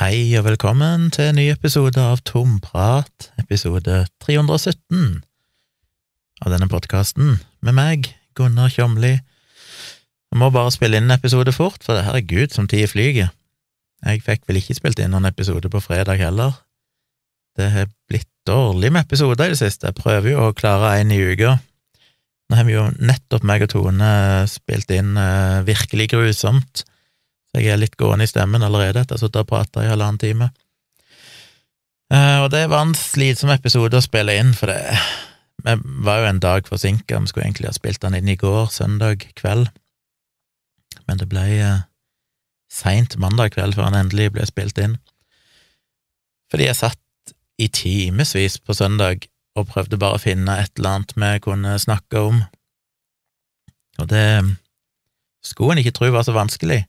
Hei og velkommen til en ny episode av Tomprat, episode 317 av denne podkasten, med meg, Gunnar Kjomli. Jeg må bare spille inn en episode fort, for det her er gud som tid flyger. Jeg fikk vel ikke spilt inn noen episode på fredag heller. Det har blitt dårlig med episoder i det siste, jeg prøver jo å klare én i uka. Nå har vi jo nettopp, meg og Tone, spilt inn uh, Virkelig grusomt så jeg er litt gående i stemmen allerede etter å ha sittet og prata i halvannen time. Uh, og det var en slitsom episode å spille inn, for det Vi var jo en dag forsinka, vi skulle egentlig ha spilt den inn i går, søndag kveld, men det ble uh, seint mandag kveld før den endelig ble spilt inn. Fordi jeg satt i timevis på søndag og prøvde bare å finne et eller annet vi kunne snakke om, og det skulle en ikke tro var så vanskelig.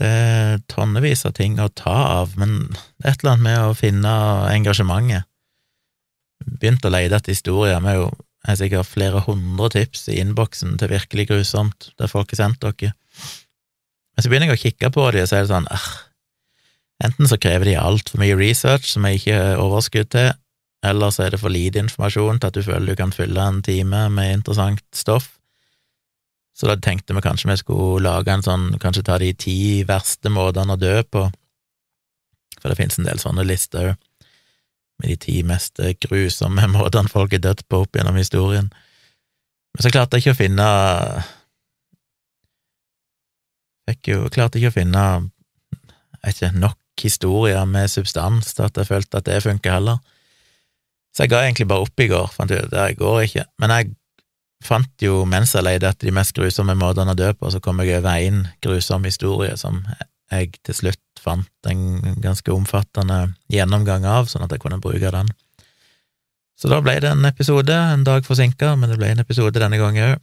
Det er tonnevis av ting å ta av, men et eller annet med å finne engasjementet. Begynte å lete etter historier, vi har sikkert flere hundre tips i innboksen til Virkelig grusomt, der folk har sendt dere. Men så begynner jeg å kikke på dem, og så er det sånn eh, Enten så krever de altfor mye research som jeg ikke har overskudd til, eller så er det for lite informasjon til at du føler du kan fylle en time med interessant stoff. Så da tenkte vi kanskje vi skulle lage en sånn, kanskje ta de ti verste måtene å dø på, for det finnes en del sånne lister òg, med de ti mest grusomme måtene folk er dødd på opp gjennom historien. Men så klarte jeg ikke å finne Fikk jo klarte ikke å finne ikke, nok historier med substans til at jeg følte at det funker heller. Så jeg ga egentlig bare opp i går, fant ut at det går ikke. Men jeg fant jo, mens jeg leide etter de mest grusomme måtene å dø på, så kom jeg over en grusom historie som jeg til slutt fant en ganske omfattende gjennomgang av, sånn at jeg kunne bruke den. Så da ble det en episode, en dag forsinka, men det ble en episode denne gangen òg.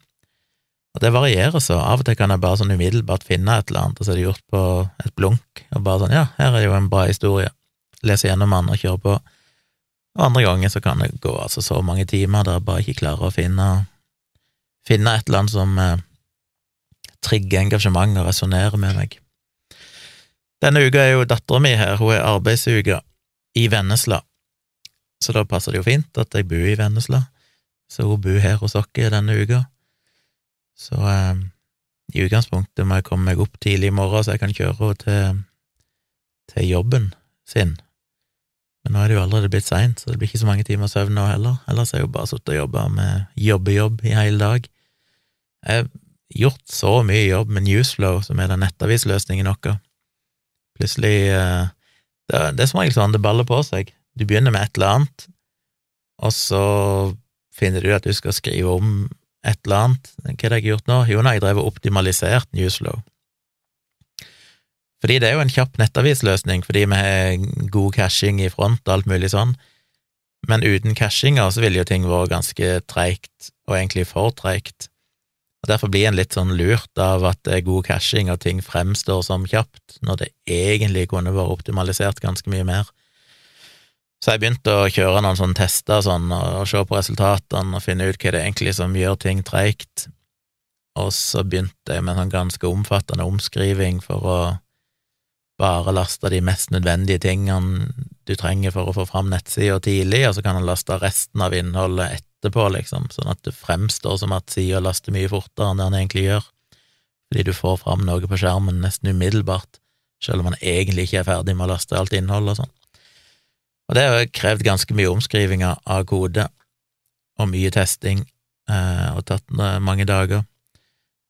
Og det varierer så, av og til kan jeg bare sånn umiddelbart finne et eller annet, og så er det gjort på et blunk, og bare sånn, ja, her er jo en bra historie, lese gjennom den og kjøre på. Og andre ganger så kan det gå altså så mange timer der jeg bare ikke klarer å finne finne et eller annet som eh, trigger engasjement og resonnerer med meg. Denne uka er jo dattera mi her, hun er arbeidsuke i Vennesla, så da passer det jo fint at jeg bor i Vennesla, så hun bor her hos oss denne uka. Så eh, i utgangspunktet må jeg komme meg opp tidlig i morgen, så jeg kan kjøre henne til, til jobben sin. Men nå er det jo allerede blitt seint, så det blir ikke så mange timer søvn nå heller. Ellers har jeg jo bare sittet og jobba med jobbejobb i hele dag. Jeg har gjort så mye jobb med Newsflow, som er den nettavisløsningen vår. Plutselig eh, det, er som regel sånn det baller på seg. Du begynner med et eller annet, og så finner du at du skal skrive om et eller annet. Hva har jeg gjort nå? Jo, nå jeg drevet optimalisert Newsflow. Fordi det er jo en kjapp nettavisløsning, fordi vi har god cashing i front og alt mulig sånn, men uten cashinga så ville jo ting vært ganske treigt, og egentlig for treigt. Og Derfor blir en litt sånn lurt av at det er god cashing og ting fremstår som kjapt, når det egentlig kunne vært optimalisert ganske mye mer. Så jeg begynte å kjøre noen sånne tester sånn, og se på resultatene og finne ut hva det egentlig som gjør ting treigt, og så begynte jeg med en sånn ganske omfattende omskriving for å bare laste de mest nødvendige tingene du trenger for å få fram nettsida tidlig, og så kan han laste resten av innholdet etterpå, liksom, sånn at det fremstår som at sida laster mye fortere enn det han egentlig gjør, fordi du får fram noe på skjermen nesten umiddelbart, selv om han egentlig ikke er ferdig med å laste alt innholdet og sånn. Og det har krevd ganske mye omskrivinger av kode, og mye testing, eh, og tatt mange dager.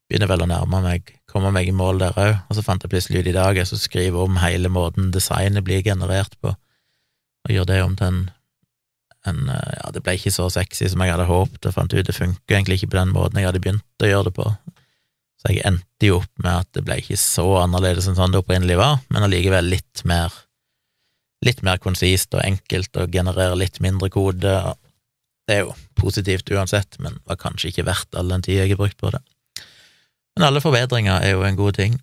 Begynner vel å nærme meg komme meg i mål der òg, og så fant jeg plutselig ut i dag jeg skulle skrive om hele måten designet blir generert på, og gjøre det om til en, en Ja, det ble ikke så sexy som jeg hadde håpet, og fant ut det funker egentlig ikke på den måten jeg hadde begynt å gjøre det på, så jeg endte jo opp med at det ble ikke så annerledes enn sånn det opprinnelig var, men allikevel litt mer litt mer konsist og enkelt og generere litt mindre kode. Det er jo positivt uansett, men var kanskje ikke verdt all den tida jeg har brukt på det. Men alle forbedringer er jo en god ting.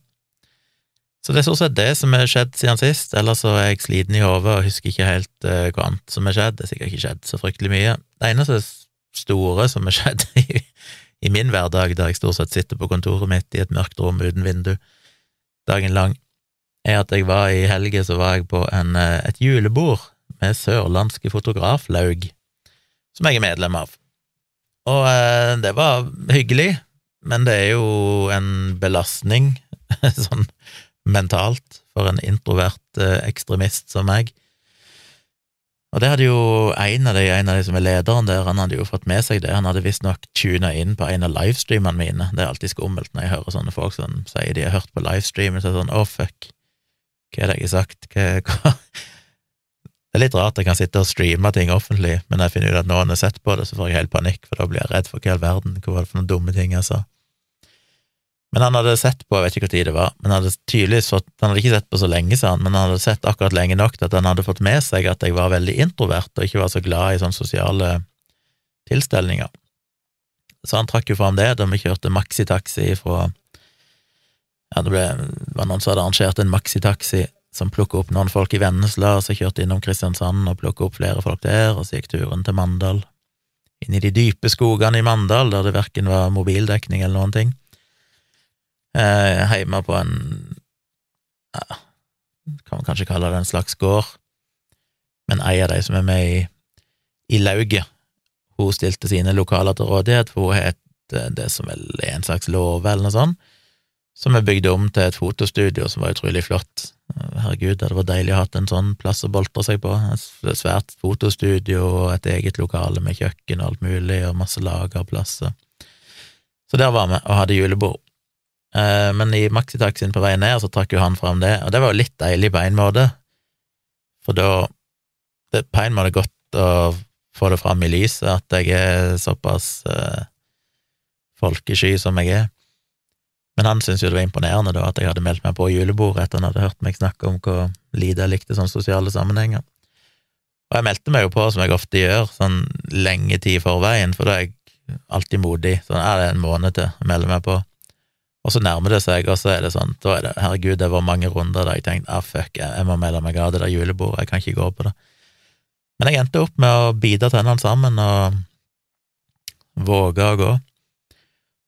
Så det er stort sett det som har skjedd siden sist, ellers så er jeg sliten i hodet og husker ikke helt uh, hva annet som har skjedd. Det er sikkert ikke skjedd så fryktelig mye. Det eneste store som har skjedd i, i min hverdag, der jeg stort sett sitter på kontoret mitt i et mørkt rom uten vindu dagen lang, er at jeg var i helga så var jeg på en, eh, et julebord med sørlandske fotograflaug, som jeg er medlem av. Og eh, det var hyggelig, men det er jo en belastning, sånn mentalt, for en introvert eh, ekstremist som meg. Og det hadde jo en av de, en av de som er lederen der, han hadde jo fått med seg det, han hadde visstnok tuna inn på en av livestreamene mine, det er alltid skummelt når jeg hører sånne folk som sier de har hørt på livestreamen, så er det sånn å, oh, fuck, hva er det jeg har sagt, hva, hva? Det er litt rart jeg kan sitte og streame ting offentlig, men når jeg finner ut at noen har sett på det, så får jeg helt panikk, for da blir jeg redd for hva i all verden, hva var det for noen dumme ting jeg sa? Men han hadde sett på, jeg vet ikke hvor tid det var, men han hadde tydeligvis fått, han hadde ikke sett på så lenge, sa han, men han hadde sett akkurat lenge nok til at han hadde fått med seg at jeg var veldig introvert og ikke var så glad i sånne sosiale tilstelninger. Så han trakk jo fram det da vi kjørte maxitaxi fra ja, det, ble, var noen som hadde arrangert en maxitaxi som plukka opp noen folk i Vennesla, og så kjørte innom Kristiansand og plukka opp flere folk der, og så gikk turen til Mandal, inn i de dype skogene i Mandal, der det verken var mobildekning eller noen ting. Eh, Hjemme på en ja, kan man kanskje kalle det en slags gård, men ei av de som er med i, i lauget, hun stilte sine lokaler til rådighet, for hun het det som vel er en slags låve, eller noe sånt, som er bygd om til et fotostudio som var utrolig flott. Herregud, det var deilig å ha en sånn plass å boltre seg på. Et svært fotostudio og et eget lokale med kjøkken og alt mulig, og masse lagerplasser. Så der var vi og hadde julebord. Eh, men i maxitaxien på vei ned så trakk jo han fram det, og det var jo litt deilig på en måte, for da Det på en måte godt å få det fram i lyset at jeg er såpass uh, folkesky som jeg er. Men han syntes jo det var imponerende da at jeg hadde meldt meg på julebordet etter han hadde hørt meg snakke om hvor lite jeg likte sånne sosiale sammenhenger. Og jeg meldte meg jo på, som jeg ofte gjør, sånn lenge tid i forveien, for da er jeg alltid modig. Sånn er det en måned til å melde meg på. Og så nærmer det seg, og så er det sånn, da er det herregud, det var mange runder da jeg tenkte ah, fuck, jeg må melde meg av det der julebordet, jeg kan ikke gå på det. Men jeg endte opp med å bite tennene sammen og våge å gå.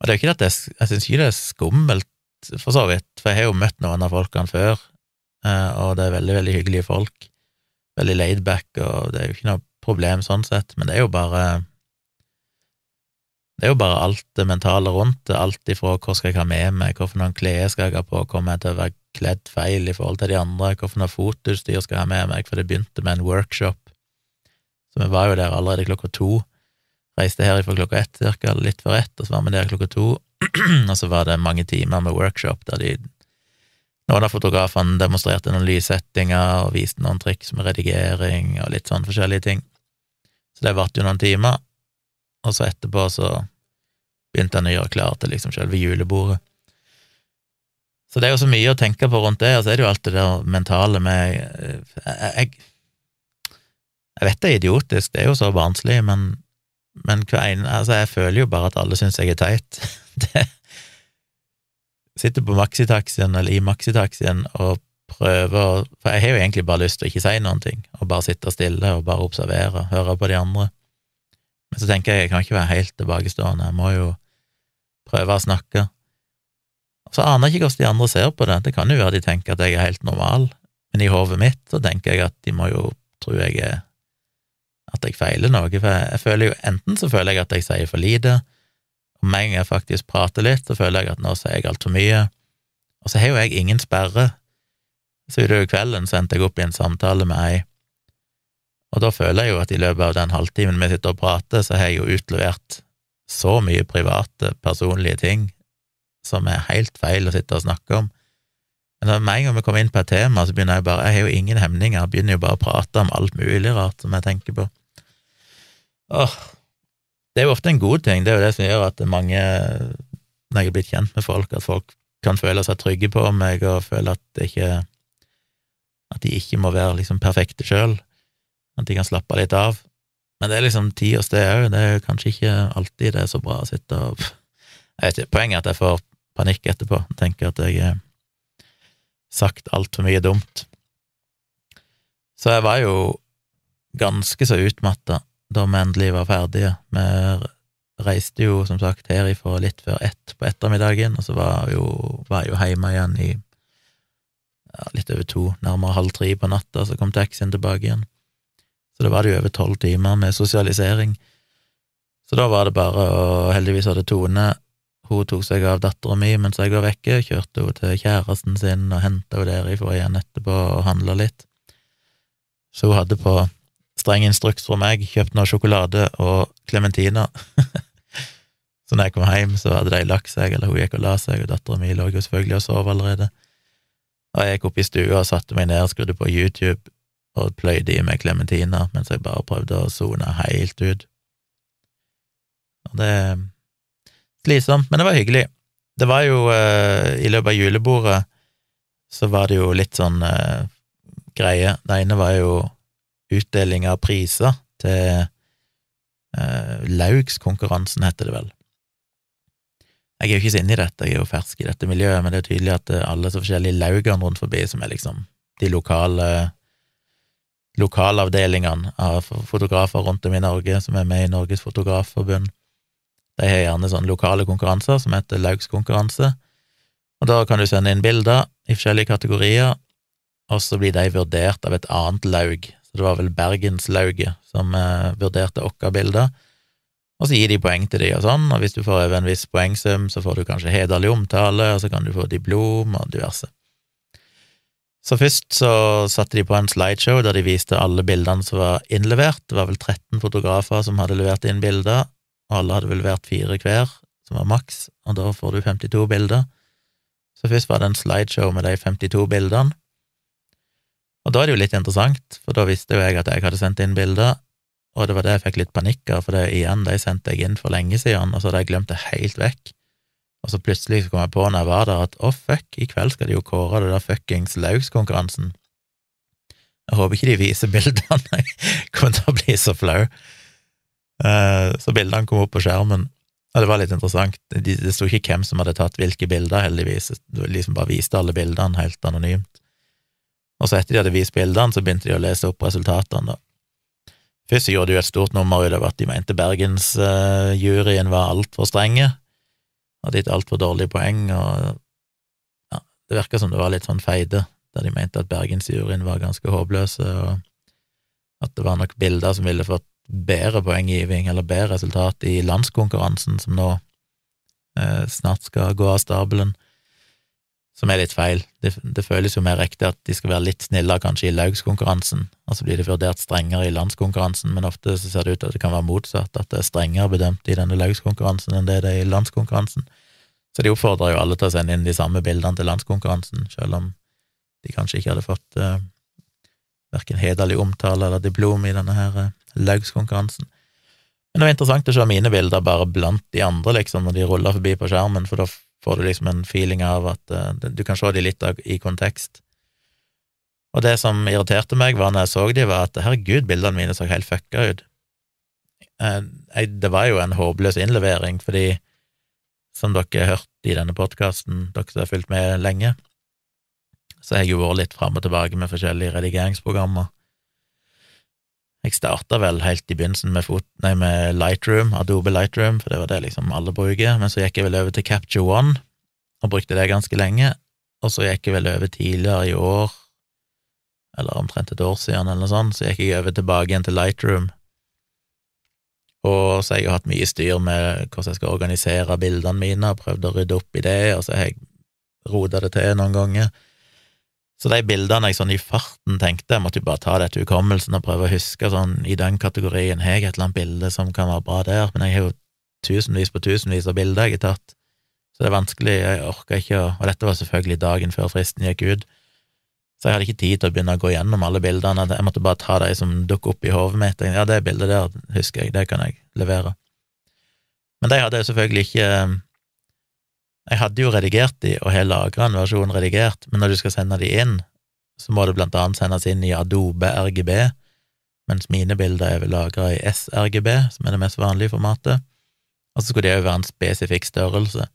Og det er jo ikke at jeg, jeg syns ikke det er skummelt, for så vidt, for jeg har jo møtt noen av folkene før, eh, og det er veldig, veldig hyggelige folk. Veldig laidback, og det er jo ikke noe problem sånn sett, men det er jo bare det er jo bare alt det mentale rundt det, alt ifra hva skal jeg ha med meg, hvilke klær skal jeg ha på, kommer jeg til å være kledd feil i forhold til de andre, hvilket fotoutstyr skal jeg ha med meg, for det begynte med en workshop, så vi var jo der allerede klokka to, Reiste herifra klokka ett, cirka, litt før ett, og så var vi der klokka to. og så var det mange timer med workshop der de Noen av fotografene demonstrerte noen lyssettinger og viste noen triks med redigering og litt sånn forskjellige ting. Så det varte jo noen timer, og så etterpå så begynte han å gjøre klar til liksom selve julebordet. Så det er jo så mye å tenke på rundt det, og så er det jo alt det der mentale med Jeg, Jeg, jeg vet det er idiotisk, det er jo så barnslig, men men en, altså jeg føler jo bare at alle syns jeg er teit. Sitter på maxitaxien eller i maxitaxien og prøver For jeg har jo egentlig bare lyst til å ikke si noen ting, og bare sitte stille og bare observere, høre på de andre. Men så tenker jeg jeg kan ikke være helt tilbakestående, jeg må jo prøve å snakke. Og så aner jeg ikke hvordan de andre ser på det, det kan jo være de tenker at jeg er helt normal, men i hodet mitt så tenker jeg at de må jo tro jeg er at jeg feiler noe, for jeg, føler jo enten så føler jeg at jeg sier for lite, og med en gang jeg faktisk prater litt, så føler jeg at nå sier jeg altfor mye, og så har jo jeg ingen sperre. Så utover kvelden så endte jeg opp i en samtale med ei, og da føler jeg jo at i løpet av den halvtimen vi sitter og prater, så har jeg jo utlevert så mye private, personlige ting som er helt feil å sitte og snakke om. Men med en gang vi kommer inn på et tema, så begynner jeg bare Jeg har jo ingen hemninger, jeg begynner jo bare å prate om alt mulig rart som jeg tenker på. Åh, det er jo ofte en god ting, det er jo det som gjør at mange, når jeg er blitt kjent med folk, at folk kan føle seg trygge på meg og føle at ikke at de ikke må være liksom perfekte sjøl, at de kan slappe litt av. Men det er liksom tid og sted òg, det er kanskje ikke alltid det er så bra å sitte og jeg vet ikke, Poenget er at jeg får panikk etterpå, tenker at jeg har sagt altfor mye dumt. Så jeg var jo ganske så utmatta da vi endelig var ferdige. Vi reiste jo som sagt herifra litt før ett på ettermiddagen, og så var jo, var jo hjemme igjen i ja, litt over to, nærmere halv tre på natta, så kom taxien tilbake igjen. Så da var det jo over tolv timer med sosialisering. Så da var det bare å Heldigvis hadde Tone Hun tok seg av dattera mi mens jeg var vekke, kjørte hun til kjæresten sin og henta henne derifra igjen etterpå og handla litt. Så hun hadde på streng instruks fra meg kjøpt noe sjokolade og klementiner. så når jeg kom hjem, så hadde de lagt seg, eller hun gikk og la seg, og dattera mi lå jo selvfølgelig og sov allerede. Og jeg gikk opp i stua og satte meg ned skrudde på YouTube og pløyde i meg klementiner mens jeg bare prøvde å sone helt ut. Og det er slitsomt, men det var hyggelig. Det var jo eh, I løpet av julebordet så var det jo litt sånn eh, greie. Det ene var jo utdeling av priser til eh, Laugskonkurransen, heter det vel. Jeg er jo ikke så inne i dette, jeg er jo fersk i dette miljøet, men det er tydelig at eh, alle så forskjellige laugene rundt forbi, som er liksom de lokale lokalavdelingene av fotografer rundt om i Norge som er med i Norges Fotografforbund, de har gjerne sånne lokale konkurranser som heter laugskonkurranse, og da kan du sende inn bilder i forskjellige kategorier, og så blir de vurdert av et annet laug, så det var vel Bergenslauget som eh, vurderte våre bilder, og så gir de poeng til de og sånn, og hvis du får over en viss poengsum, så får du kanskje hederlig omtale, og så kan du få diplom og diverse. Så først så satte de på en slideshow der de viste alle bildene som var innlevert, det var vel 13 fotografer som hadde levert inn bilder, og alle hadde vel levert fire hver, som var maks, og da får du 52 bilder. Så først var det en slideshow med de 52 bildene, og da er det jo litt interessant, for da visste jo jeg at jeg hadde sendt inn bilder, og det var det jeg fikk litt panikk av, for det igjen, de sendte jeg inn for lenge siden, og så hadde jeg glemt det helt vekk. Og så plutselig så kom jeg på når jeg var der, at å, oh, fuck, i kveld skal de jo kåre det der fuckings laugskonkurransen. Jeg håper ikke de viser bildene, jeg kommer til å bli så flau. Uh, så bildene kom opp på skjermen, og det var litt interessant. Det, det sto ikke hvem som hadde tatt hvilke bilder, heldigvis. Du liksom bare viste alle bildene helt anonymt. Og så etter de hadde vist bildene, så begynte de å lese opp resultatene, da. Først gjorde de jo et stort nummer ut av at de mente bergensjuryen uh, var altfor strenge, hadde gitt altfor dårlige poeng, og ja, det virka som det var litt sånn feide, der de mente at bergensjuryen var ganske håpløse, og at det var nok bilder som ville fått bedre poenggiving eller bedre resultat i landskonkurransen, som nå eh, snart skal gå av stabelen som er litt feil. Det, det, føles jo mer riktig at de skal være litt snillere kanskje i laugskonkurransen, og så blir det vurdert strengere i landskonkurransen, men ofte så ser det ut til at det kan være motsatt, at det er strengere bedømt i denne laugskonkurransen enn det det er i landskonkurransen. Så de oppfordrer jo alle til å sende inn de samme bildene til landskonkurransen, selv om de kanskje ikke hadde fått uh, verken hederlig omtale eller diplom i denne her uh, laugskonkurransen. Men det var interessant å se mine bilder bare blant de andre, liksom, når de ruller forbi på skjermen, for da får du liksom en feeling av at uh, du kan se de litt i kontekst. Og det som irriterte meg, var når jeg så de, var at herregud, bildene mine så helt fucka ut. Uh, jeg, det var jo en håpløs innlevering, fordi, som dere har hørt i denne podkasten, dere som har fulgt med lenge, så har jeg jo vært litt fram og tilbake med forskjellige redigeringsprogrammer. Jeg starta vel helt i begynnelsen med, fot, nei, med Lightroom, Adobe Lightroom, for det var det liksom alle bruker, men så gikk jeg vel over til Capture One, og brukte det ganske lenge, og så gikk jeg vel over tidligere i år, eller omtrent et år siden, eller noe sånt, så gikk jeg over tilbake igjen til Lightroom, og så har jeg hatt mye styr med hvordan jeg skal organisere bildene mine, og prøvd å rydde opp i det, og så har jeg rota det til noen ganger. Så de bildene jeg sånn i farten tenkte, jeg måtte jo bare ta det til hukommelsen og prøve å huske sånn i den kategorien, har jeg et eller annet bilde som kan være bra der, men jeg har jo tusenvis på tusenvis av bilder jeg har tatt, så det er vanskelig, jeg orka ikke å Og dette var selvfølgelig dagen før fristen gikk ut, så jeg hadde ikke tid til å begynne å gå gjennom alle bildene, jeg måtte bare ta de som dukket opp i hodet mitt, ja, det bildet der husker jeg, det kan jeg levere. Men de hadde jeg selvfølgelig ikke jeg hadde jo redigert de, og har lagra en versjon redigert, men når du skal sende de inn, så må det blant annet sendes inn i Adobe RGB, mens mine bilder er lagra i sRGB, som er det mest vanlige formatet, og så skulle det òg være en spesifikk størrelse.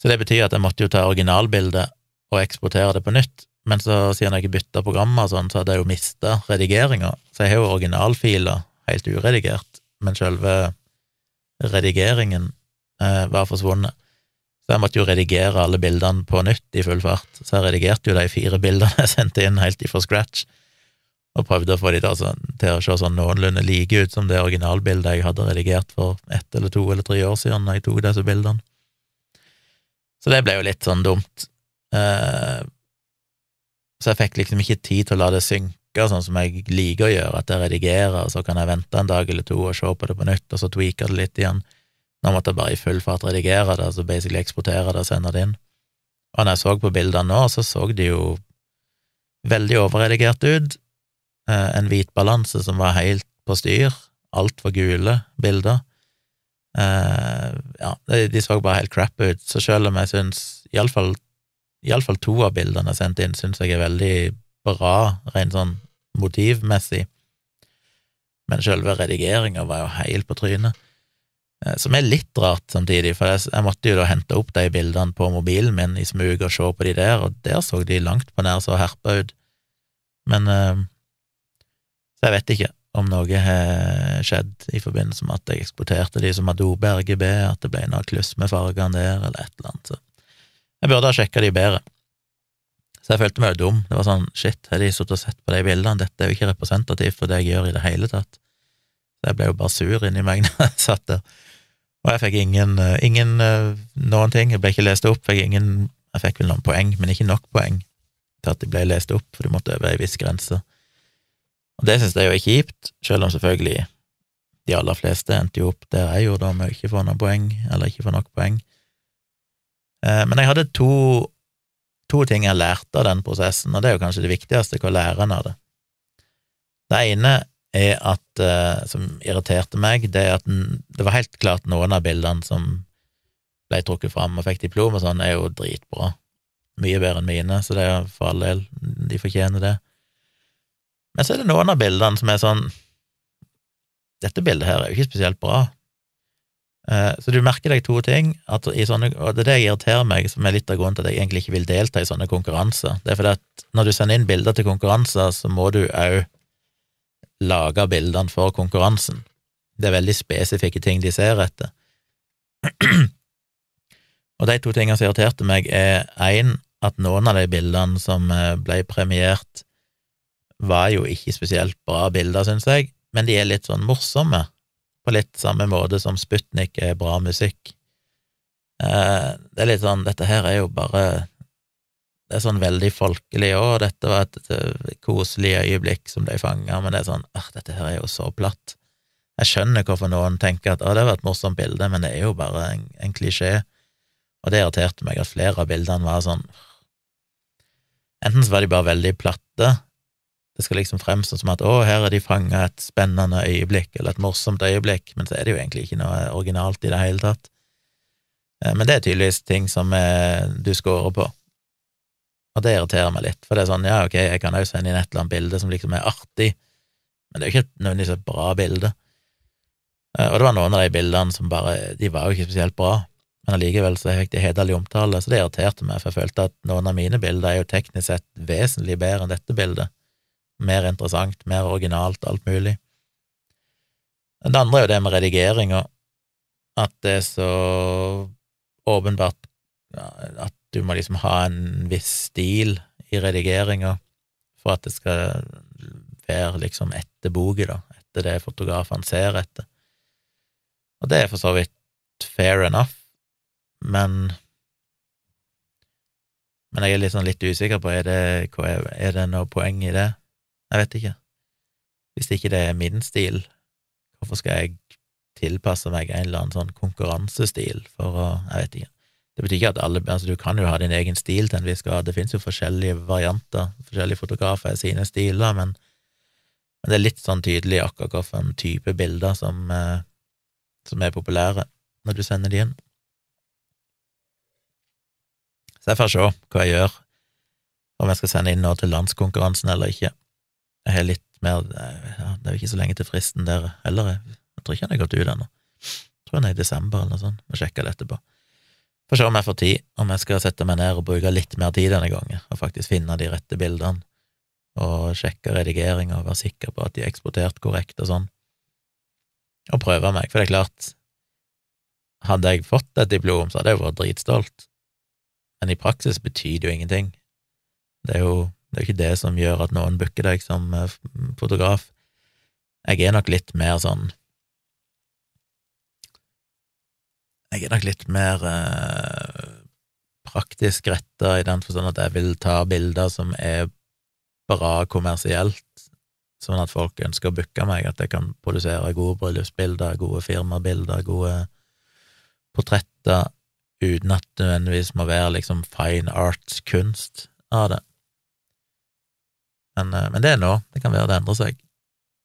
Så det betyr at jeg måtte jo ta originalbildet og eksportere det på nytt, men så siden jeg ikke bytta programmer og sånn, så hadde jeg jo mista redigeringa, så jeg har jo originalfiler helt uredigert, men selve redigeringen eh, var forsvunnet. Så jeg måtte jo redigere alle bildene på nytt i full fart. Så jeg redigerte jo de fire bildene jeg sendte inn helt ifra scratch, og prøvde å få de til å se sånn noenlunde like ut som det originalbildet jeg hadde redigert for ett eller to eller tre år siden da jeg tok disse bildene. Så det ble jo litt sånn dumt. Eh, så jeg fikk liksom ikke tid til å la det synke, sånn som jeg liker å gjøre, at jeg redigerer, og så kan jeg vente en dag eller to og se på det på nytt, og så tweaker det litt igjen. Nå måtte jeg bare i full fart redigere det, altså basically eksportere det og sende det inn. Og når jeg så på bildene nå, så så de jo veldig overredigert ut. Eh, en hvit balanse som var helt på styr, altfor gule bilder. Eh, ja, de så bare helt crap ut, så selv om jeg syns iallfall Iallfall to av bildene jeg sendte inn, syns jeg er veldig bra, rent sånn motivmessig, men selve redigeringa var jo helt på trynet. Eh, som er litt rart samtidig, for jeg, jeg, måtte jo da hente opp de bildene på mobilen min i smug og se på de der, og der så de langt på nær så herpa ut. Men uh, Så jeg vet ikke om noe har skjedd i forbindelse med at jeg eksporterte de som Adobe RGB, at det ble noe kluss med fargene der, eller et eller annet. Så jeg burde ha sjekka de bedre. Så jeg følte meg jo dum. Det var sånn, shit, har de sittet og sett på de bildene? Dette er jo ikke representativt for det jeg gjør i det hele tatt. Så jeg ble jo bare sur inni meg når jeg satt der. Og jeg fikk ingen, eh, ingen eh, noen ting. Jeg ble ikke lest opp. Fikk ingen, jeg fikk vel noen poeng, men ikke nok poeng til at de ble lest opp, for du måtte over ei viss grense. Og det synes jeg jo er kjipt, selv om selvfølgelig de aller fleste endte jo opp der jeg gjorde, med å ikke få noen poeng, eller ikke få nok poeng. Eh, men jeg hadde to, to ting jeg lærte av den prosessen, og det er jo kanskje det viktigste, hva lærer en av det. Det ene er at, uh, som irriterte meg, det er at det var helt klart noen av bildene som ble trukket fram og fikk diplom og sånn, er jo dritbra. Mye bedre enn mine, så det er for all del, de fortjener det. Men så er det noen av bildene som er sånn Dette bildet her er jo ikke spesielt bra. Eh, så du merker deg to ting, sånne, og det er det jeg irriterer meg, som er litt av grunnen til at jeg egentlig ikke vil delta i sånne konkurranser. Det er fordi at når du sender inn bilder til konkurranser, så må du òg lage bildene for konkurransen. Det er veldig spesifikke ting de ser etter. Og de to tingene som irriterte meg, er én, at noen av de bildene som eh, ble premiert, var jo ikke spesielt bra bilder, syns jeg, men de er litt sånn morsomme på litt samme måte som Sputnik er bra musikk. Eh, det er litt sånn, dette her er jo bare Det er sånn veldig folkelig òg, dette var et koselig øyeblikk som de fanga, men det er sånn ah, dette her er jo så platt. Jeg skjønner hvorfor noen tenker at å, det var et morsomt bilde, men det er jo bare en, en klisjé, og det irriterte meg at flere av bildene var sånn Enten så var de bare veldig platte, det skal liksom fremstå som at å, her er de fanga et spennende øyeblikk, eller et morsomt øyeblikk, men så er det jo egentlig ikke noe originalt i det hele tatt. Eh, men det er tydeligvis ting som eh, du scorer på, og det irriterer meg litt, for det er sånn, ja, ok, jeg kan jo sende inn et eller annet bilde som liksom er artig, men det er jo ikke nødvendigvis et bra bilde. Eh, og det var noen av de bildene som bare, de var jo ikke spesielt bra, men allikevel så fikk de hederlig omtale, så det irriterte meg, for jeg følte at noen av mine bilder er jo teknisk sett vesentlig bedre enn dette bildet mer interessant, mer originalt, alt mulig. Det andre er jo det med redigeringa, at det er så åpenbart at du må liksom ha en viss stil i redigeringa for at det skal være liksom etter boka, da, etter det fotografene ser etter. Og det er for så vidt fair enough, men men jeg er sånn litt usikker på er det, er det noe poeng i det. Jeg vet ikke. Hvis ikke det er min stil, hvorfor skal jeg tilpasse meg en eller annen sånn konkurransestil for å Jeg vet ikke. Det betyr ikke at alle altså Du kan jo ha din egen stil til en viss grad. Det finnes jo forskjellige varianter, forskjellige fotografer har sine stiler, men, men, det er litt sånn tydelig akkurat hvilken type bilder som, eh, som er populære når du sender de inn. Så jeg får se hva jeg gjør, om jeg skal sende inn nå til landskonkurransen eller ikke. Jeg har litt mer ja, Det er jo ikke så lenge til fristen der heller. Jeg tror ikke han har gått ut ennå. Jeg tror han er i desember eller noe sånt. Må sjekke det etterpå. Får se om jeg får tid, om jeg skal sette meg ned og bruke litt mer tid denne gangen, og faktisk finne de rette bildene, og sjekke redigeringa og være sikker på at de er eksportert korrekt og sånn, og prøve meg, for det er klart, hadde jeg fått et diplom, så hadde jeg vært dritstolt, men i praksis betyr det jo ingenting. Det er jo det er ikke det som gjør at noen booker deg som eh, fotograf. Jeg er nok litt mer sånn Jeg er nok litt mer eh, praktisk retta i den forstand at jeg vil ta bilder som er bra kommersielt, sånn at folk ønsker å booke meg, at jeg kan produsere gode bryllupsbilder, gode firmabilder, gode portretter, uten at det nødvendigvis må være liksom fine arts-kunst av det. Men, eh, men, det er nå, det kan være det endrer seg.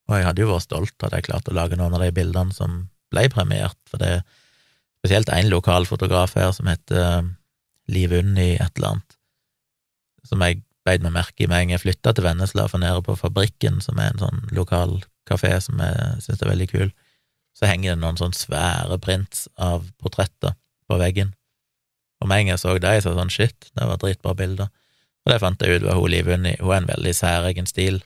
Og jeg hadde jo vært stolt at jeg klarte å lage noen av de bildene som ble premiert, for det er spesielt én lokal fotograf her som heter Liv Unni et eller annet, som jeg beit meg merke i med en gang jeg flytta til Vennesla, for nede på Fabrikken, som er en sånn lokal kafé som jeg syns er veldig kul, så henger det noen sånn svære prints av portretter på veggen. Og med en gang jeg så dem, så sånn shit, det var dritbra bilder. Og det fant jeg ut var hun Liv Unni, hun har en veldig særegen stil.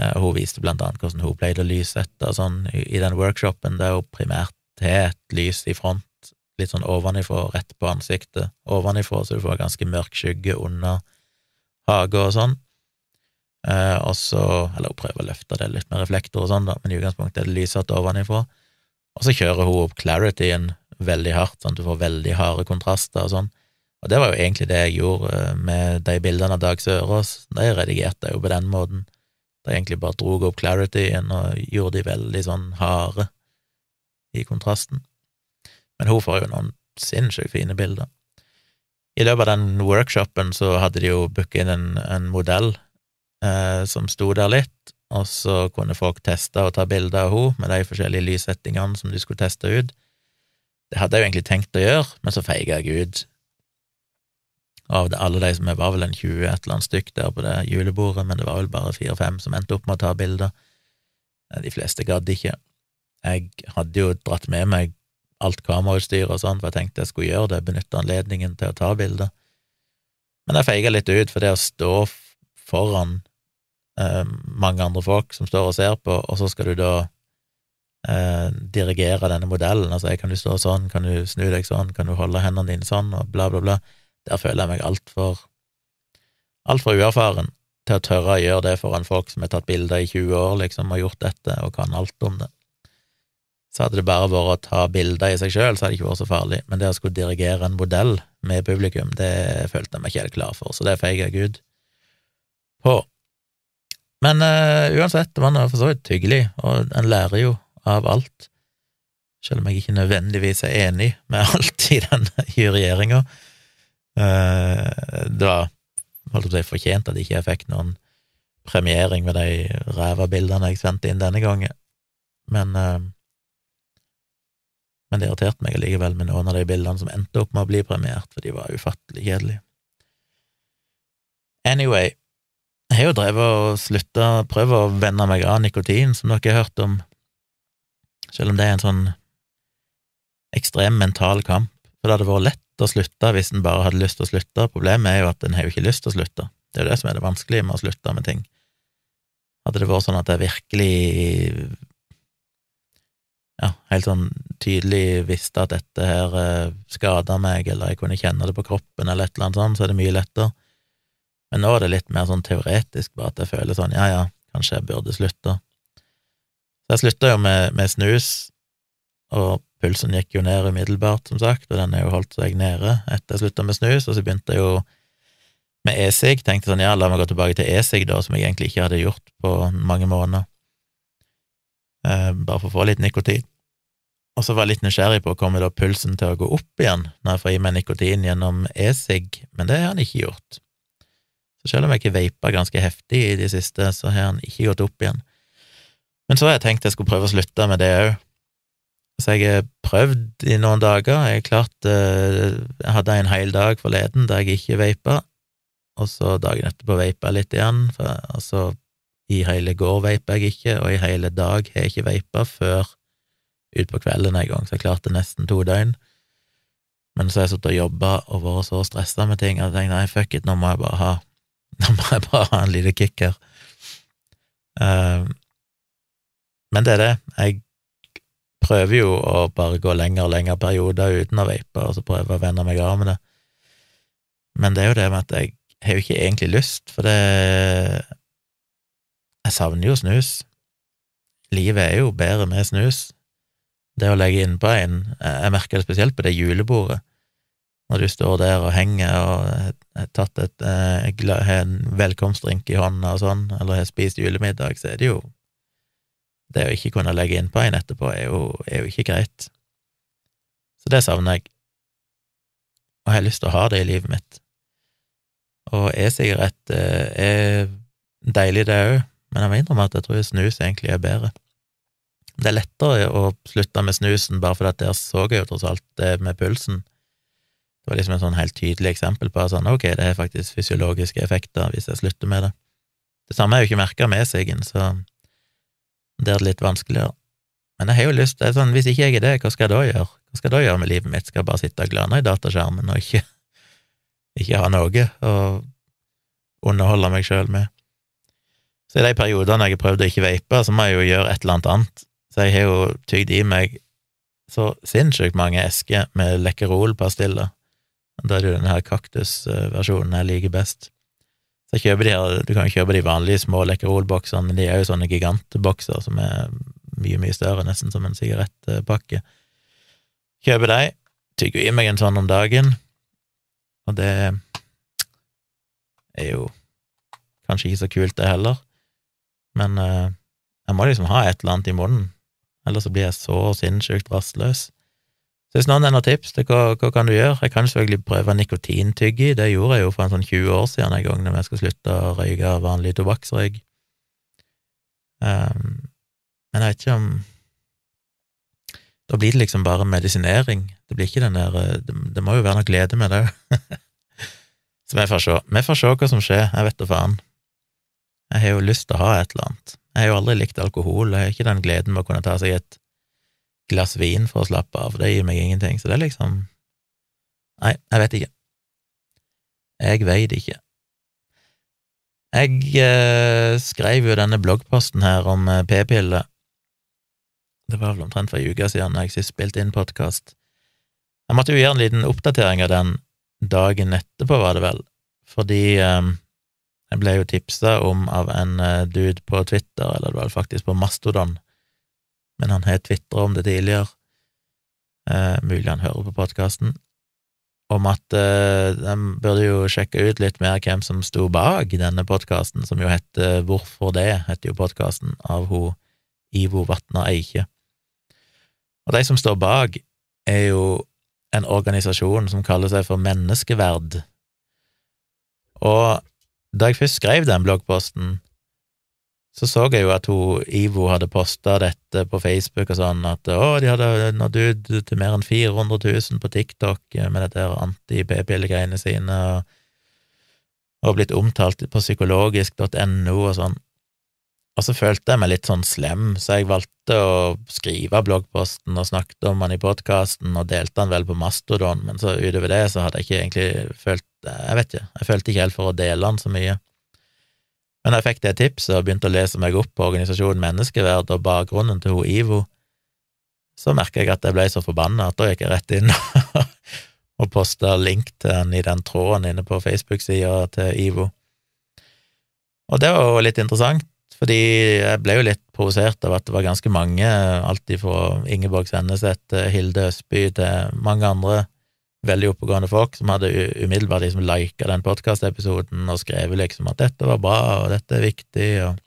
Hun viste blant annet hvordan hun pleide å lyssette og sånn i den workshopen, der hun primært har et lys i front litt sånn ovenifra, rett på ansiktet, ovenifra, så du får ganske mørk skygge under hage og sånn. Eh, og så, eller hun prøver å løfte det litt med reflektor og sånn, da, men i utgangspunktet er det lysete ovenifra. Og så kjører hun opp clarityen veldig hardt, sånn at du får veldig harde kontraster og sånn. Og det var jo egentlig det jeg gjorde eh, med de bildene av Dag Sørås, de redigerte jeg jo på den måten. Jeg egentlig bare drog opp clarityen og gjorde de veldig sånn harde i kontrasten men hun får jo noen sinnssykt fine bilder. I løpet av den workshopen så hadde de jo booka inn en, en modell eh, som sto der litt, og så kunne folk teste og ta bilder av henne med de forskjellige lyssettingene som de skulle teste ut. Det hadde jeg jo egentlig tenkt å gjøre, men så feiga jeg ut. Av alle de som var vel en 20 et eller annet stykk der på det julebordet, men det var vel bare fire-fem som endte opp med å ta bilder. De fleste gadd ikke. Jeg hadde jo dratt med meg alt kamerautstyr og sånn, for jeg tenkte jeg skulle gjøre det, benytte anledningen til å ta bilder. Men jeg feiga litt ut, for det å stå foran eh, mange andre folk som står og ser på, og så skal du da eh, dirigere denne modellen, altså kan du stå sånn, kan du snu deg sånn, kan du holde hendene dine sånn, og bla, bla, bla, der føler jeg meg altfor altfor uerfaren til å tørre å gjøre det foran folk som har tatt bilder i 20 år, liksom, og gjort dette, og kan alt om det. Så hadde det bare vært å ta bilder i seg sjøl, så hadde det ikke vært så farlig, men det å skulle dirigere en modell med publikum, det følte jeg meg ikke helt klar for, så det feiga jeg ut på. Men uh, uansett, det var nå for så vidt hyggelig, og en lærer jo av alt, selv om jeg ikke nødvendigvis er enig med alt i den juryeringa. Uh, det var holdt på å si fortjent at ikke jeg fikk noen premiering med de ræva bildene jeg sendte inn denne gangen, men uh, men det irriterte meg allikevel med noen av de bildene som endte opp med å bli premiert, for de var ufattelig kjedelige. Anyway, jeg har jo drevet og slutta, prøvd å venne meg av nikotin, som dere har hørt om, selv om det er en sånn ekstrem mental kamp, for det hadde vært lett å slutte hvis en bare hadde lyst til å slutte, problemet er jo at en har jo ikke lyst til å slutte, det er jo det som er det vanskelige med å slutte med ting. Hadde det vært sånn at jeg virkelig ja, helt sånn tydelig visste at dette her eh, skada meg, eller jeg kunne kjenne det på kroppen, eller et eller annet sånt, så er det mye lettere. Men nå er det litt mer sånn teoretisk, bare at jeg føler sånn ja, ja, kanskje jeg burde slutte. Så jeg slutta jo med, med, snus, og pulsen gikk jo ned umiddelbart, som sagt, og den er jo holdt seg nede etter jeg slutta med snus, og så begynte jeg jo med e-sig, tenkte sånn ja, la meg gå tilbake til e-sig, da, som jeg egentlig ikke hadde gjort på mange måneder, eh, bare for å få litt nikotin. Og så var jeg litt nysgjerrig på kommer da pulsen til å gå opp igjen når jeg får i meg nikotin gjennom e-sig, men det har han ikke gjort. Så selv om jeg ikke veipa ganske heftig i de siste, så har han ikke gått opp igjen. Men så har jeg tenkt jeg skulle prøve å slutte med det òg. Så jeg har prøvd i noen dager. Jeg klart eh, Jeg hadde en hel dag forleden der jeg ikke veipa, og så dagen etterpå veipa jeg litt igjen, for altså i hele går veipa jeg ikke, og i hele dag har jeg ikke veipa før utpå kvelden en gang, så jeg klarte nesten to døgn. Men så har jeg sittet og jobba og vært så stressa med ting at jeg tenkte nei, fuck it, nå må jeg bare ha nå må jeg bare ha en liten kick her. Uh, men det er det. Jeg prøver jo å bare gå lenger og lenger perioder uten å vape, og så prøve å venne meg av med det. Men det er jo det med at jeg har jo ikke egentlig lyst, for det Jeg savner jo snus. Livet er jo bedre med snus. Det å legge innpå en Jeg merker det spesielt på det julebordet. Når du står der og henger og har tatt et, eh, har en velkomstdrink i hånda og sånn, eller har spist julemiddag, så er det jo Det å ikke kunne legge innpå en etterpå er jo, er jo ikke greit. Så det savner jeg. Og jeg har lyst til å ha det i livet mitt. Og e-sigarett eh, er deilig, det òg, men jeg må innrømme at jeg tror snus egentlig er bedre. Det er lettere å slutte med snusen, bare fordi at der så jeg jo tross alt det med pulsen. Det var liksom et sånn helt tydelig eksempel på sånn, ok, det er faktisk fysiologiske effekter hvis jeg slutter med det. Det samme er jo ikke merka med siggen, så det er litt vanskeligere. Men jeg har jo lyst, det er sånn, hvis ikke jeg er det, hva skal jeg da gjøre? Hva skal jeg da gjøre med livet mitt? Skal jeg bare sitte og glane i dataskjermen og ikke ikke ha noe å underholde meg sjøl med. Så i de periodene jeg har prøvd å ikke vape, så må jeg jo gjøre et eller annet annet. Så jeg har jo tygd i meg så sinnssykt mange esker med Lekkerol-pastiller. Da er det jo denne kaktusversjonen jeg liker best. Så jeg kjøper de her, Du kan kjøpe de vanlige små Lekkerol-boksene, men de er jo sånne gigantbokser som er mye, mye større, nesten som en sigarettpakke. Kjøper de, tygger i meg en sånn om dagen, og det er jo kanskje ikke så kult, det heller, men uh, jeg må liksom ha et eller annet i munnen, ellers så blir jeg så sinnssykt rastløs. Så hvis noen har noen tips til hva, hva kan du gjøre, jeg kan selvfølgelig prøve nikotintyggi, det gjorde jeg jo for en sånn 20 år siden en gang når jeg skulle slutte å røyke vanlig tobakksrøyk. Um, men jeg vet ikke om Da blir det liksom bare medisinering. Det blir ikke den der Det, det må jo være noe glede med det òg. Så vi får se. Vi får se hva som skjer, jeg vet da faen. Jeg har jo lyst til å ha et eller annet. Jeg har jo aldri likt alkohol, jeg har ikke den gleden med å kunne ta seg et glass vin for å slappe av, det gir meg ingenting, så det er liksom Nei, jeg vet ikke. Jeg veit ikke. Jeg eh, skrev jo denne bloggposten her om eh, p-piller. Det var vel omtrent for ei uke siden jeg sist spilte inn podkast. Jeg måtte jo gjøre en liten oppdatering av den dagen etterpå, var det vel, fordi eh, jeg ble jo tipsa om av en uh, dude på Twitter, eller det var faktisk på Mastodon, men han har tvitra om det tidligere, eh, mulig han hører på podkasten, om at eh, de burde jo sjekke ut litt mer hvem som sto bak denne podkasten, som jo heter Hvorfor det, heter jo podkasten av hun Ivo Vatna Eikje. Og de som står bak, er jo en organisasjon som kaller seg for Menneskeverd. Og da jeg først skrev den bloggposten, så så jeg jo at hun, Ivo hadde posta dette på Facebook og sånn, at å, de hadde nådd ut til mer enn 400 000 på TikTok med dette anti-p-pillegreiene sine, og, og blitt omtalt på psykologisk.no og sånn. Og så følte jeg meg litt sånn slem, så jeg valgte å skrive bloggposten og snakket om den i podkasten og delte den vel på Mastodon, men så utover det så hadde jeg ikke egentlig følt Jeg vet ikke, jeg følte ikke helt for å dele den så mye. Men jeg fikk det tipset og begynte å lese meg opp på organisasjonen Menneskeverd og bakgrunnen til hun Ivo, så merka jeg at jeg ble så forbanna at da gikk jeg rett inn og posta link til den i den tråden inne på Facebook-sida til Ivo. Og det var jo litt interessant, fordi jeg ble jo litt provosert av at det var ganske mange, alltid fra Ingeborg Senneset til Hilde Østby til mange andre veldig oppegående folk som hadde umiddelbart liksom lika den podkastepisoden og skrevet liksom at dette var bra, og dette er viktig, og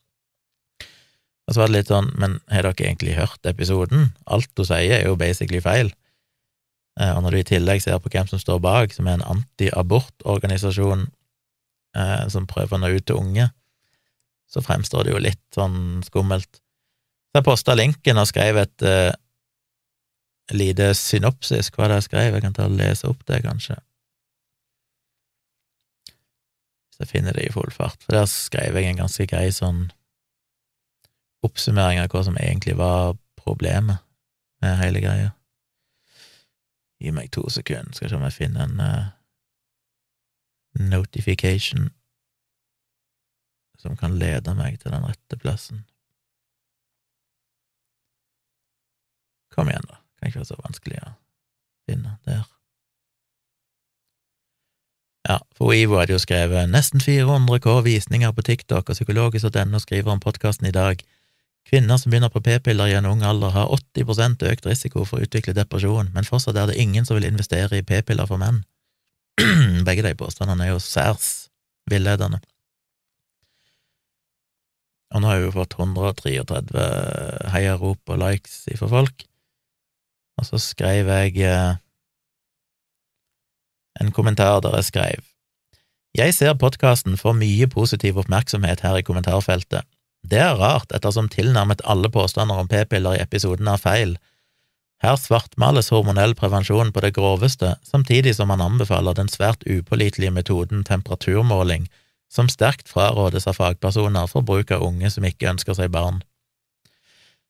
og så var det litt sånn, men har dere egentlig hørt episoden? Alt hun sier, er jo basically feil. Eh, og når du i tillegg ser på hvem som står bak, som er en anti-abortorganisasjon eh, som prøver å nå ut til unge, så fremstår det jo litt sånn skummelt. Så jeg posta linken og skrev et uh, lite synopsis, hva det jeg skrev, jeg kan ta og lese opp det, kanskje. Hvis jeg finner det i full fart, for der skrev jeg en ganske grei sånn oppsummering av hva som egentlig var problemet med hele greia. Gi meg to sekunder, skal se om jeg finner en uh, notification som kan lede meg til den rette plassen. Kom igjen, da. Kan ikke være så vanskelig å finne der. Ja, for Ivo hadde jo skrevet nesten 400 K visninger på TikTok, og psykologisk.no skriver om podkasten i dag. Kvinner som begynner på p-piller i en ung alder, har 80 økt risiko for å utvikle depresjon, men fortsatt er det ingen som vil investere i p-piller for menn. Begge de påstandene er jo særs villedende. Og nå har jeg jo fått 133 heiarop og likes fra folk, og så skrev jeg eh, en kommentar der jeg skrev Jeg ser podkasten får mye positiv oppmerksomhet her i kommentarfeltet. Det er rart, ettersom tilnærmet alle påstander om p-piller i episoden er feil. Her svartmales hormonell prevensjon på det groveste, samtidig som man anbefaler den svært upålitelige metoden temperaturmåling, som sterkt frarådes av fagpersoner for bruk av unge som ikke ønsker seg barn.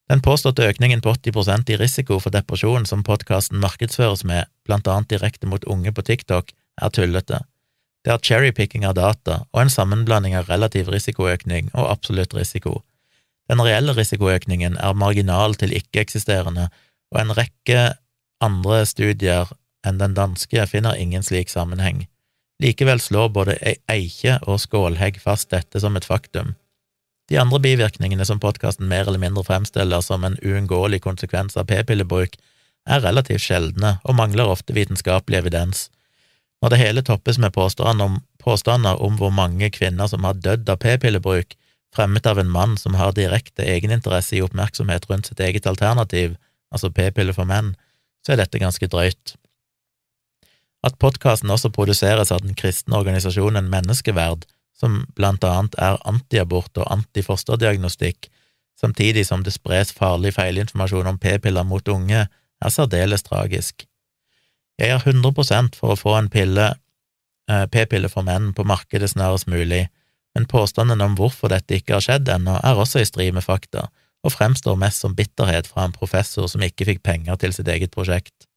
Den påståtte økningen på 80% i risiko for depresjon som podkasten markedsføres med, blant annet direkte mot unge på TikTok, er tullete. Det er cherrypicking av data og en sammenblanding av relativ risikoøkning og absolutt risiko. Den reelle risikoøkningen er marginal til ikke-eksisterende, og en rekke andre studier enn den danske finner ingen slik sammenheng. Likevel slår både Eikje og Skålhegg fast dette som et faktum. De andre bivirkningene som podkasten mer eller mindre fremstiller som en uunngåelig konsekvens av p-pillebruk, er relativt sjeldne og mangler ofte vitenskapelig evidens. Når det hele toppes med påstander om, påstander om hvor mange kvinner som har dødd av p-pillebruk, fremmet av en mann som har direkte egeninteresse i oppmerksomhet rundt sitt eget alternativ, altså p-piller for menn, så er dette ganske drøyt. At podkasten også produseres av den kristne organisasjonen Menneskeverd, som blant annet er antiabort og antifosterdiagnostikk, samtidig som det spres farlig feilinformasjon om p-piller mot unge, er særdeles tragisk. Jeg er 100% for å få en pille, eh, p-pille for menn på markedet snarest mulig, men påstanden om hvorfor dette ikke har skjedd ennå, er også i strid med fakta, og fremstår mest som bitterhet fra en professor som ikke fikk penger til sitt eget prosjekt.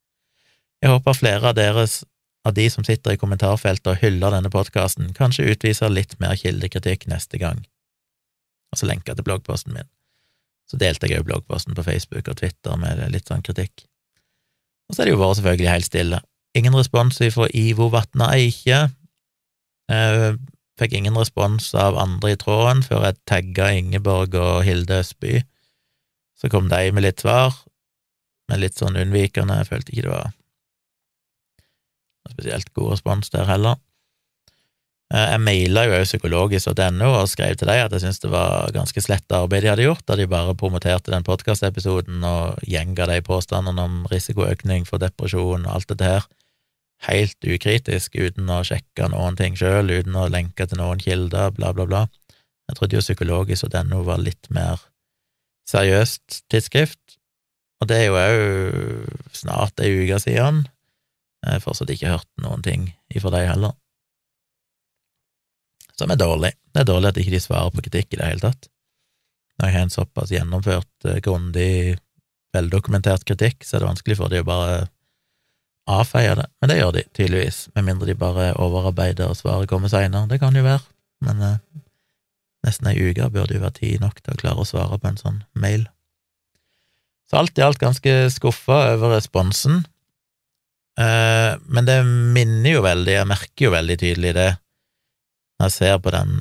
Jeg håper flere av deres av de som sitter i kommentarfeltet og hyller denne podkasten, kanskje utviser litt mer kildekritikk neste gang. Og så lenka til bloggposten min. Så delte jeg òg bloggposten på Facebook og Twitter med litt sånn kritikk. Og så er det jo vært selvfølgelig helt stille. Ingen respons fra Ivo Vatna Eikje. Jeg fikk ingen respons av andre i tråden før jeg tagga Ingeborg og Hilde Østby. Så kom de med litt svar, men litt sånn unnvikende. Jeg følte ikke det var spesielt god respons der heller. Eh, jeg maila jo psykologisk.no og skrev til dem at jeg syntes det var ganske slett arbeid de hadde gjort, da de bare promoterte den podkastepisoden og gjenga de påstandene om risikoøkning for depresjon og alt dette her, helt ukritisk, uten å sjekke noen ting sjøl, uten å lenke til noen kilder, bla, bla, bla. Jeg trodde jo psykologisk.no var litt mer seriøst tidsskrift, og det er jo òg snart ei uke siden. Jeg har fortsatt ikke hørt noen ting ifra deg heller. Som er dårlig. Det er dårlig at ikke de svarer på kritikk i det hele tatt. Når jeg har en såpass gjennomført, eh, grundig, veldokumentert kritikk, så er det vanskelig for de å bare avfeie det. Men det gjør de tydeligvis, med mindre de bare overarbeider og svaret kommer seinere. Det kan jo være, men eh, nesten ei uke burde jo være tid nok til å klare å svare på en sånn mail. Så alt i alt ganske skuffa over responsen. Eh, men det minner jo veldig, jeg merker jo veldig tydelig det, når jeg ser på den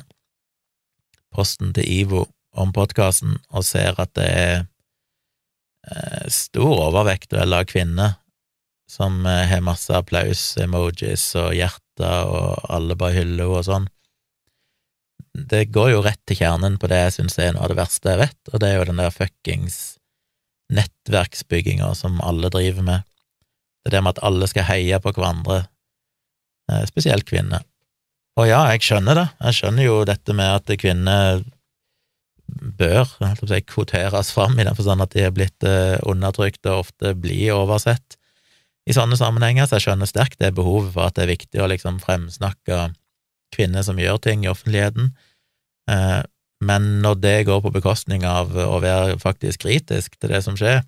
posten til Ivo om podkasten, og ser at det er eh, stor overvekt vel av kvinner som eh, har masse applaus, emojis og hjerter, og alle bare hyller henne og sånn. Det går jo rett til kjernen på det jeg syns er noe av det verste jeg vet, og det er jo den der fuckings nettverksbygginga som alle driver med. Det er det med at alle skal heie på hverandre, eh, spesielt kvinner. Og ja, jeg skjønner det. Jeg skjønner jo dette med at kvinner bør si, kvoteres fram, i den forstand at de er blitt eh, undertrykt og ofte blir oversett i sånne sammenhenger, så jeg skjønner sterkt det behovet for at det er viktig å liksom fremsnakke kvinner som gjør ting i offentligheten. Eh, men når det går på bekostning av å være faktisk kritisk til det som skjer,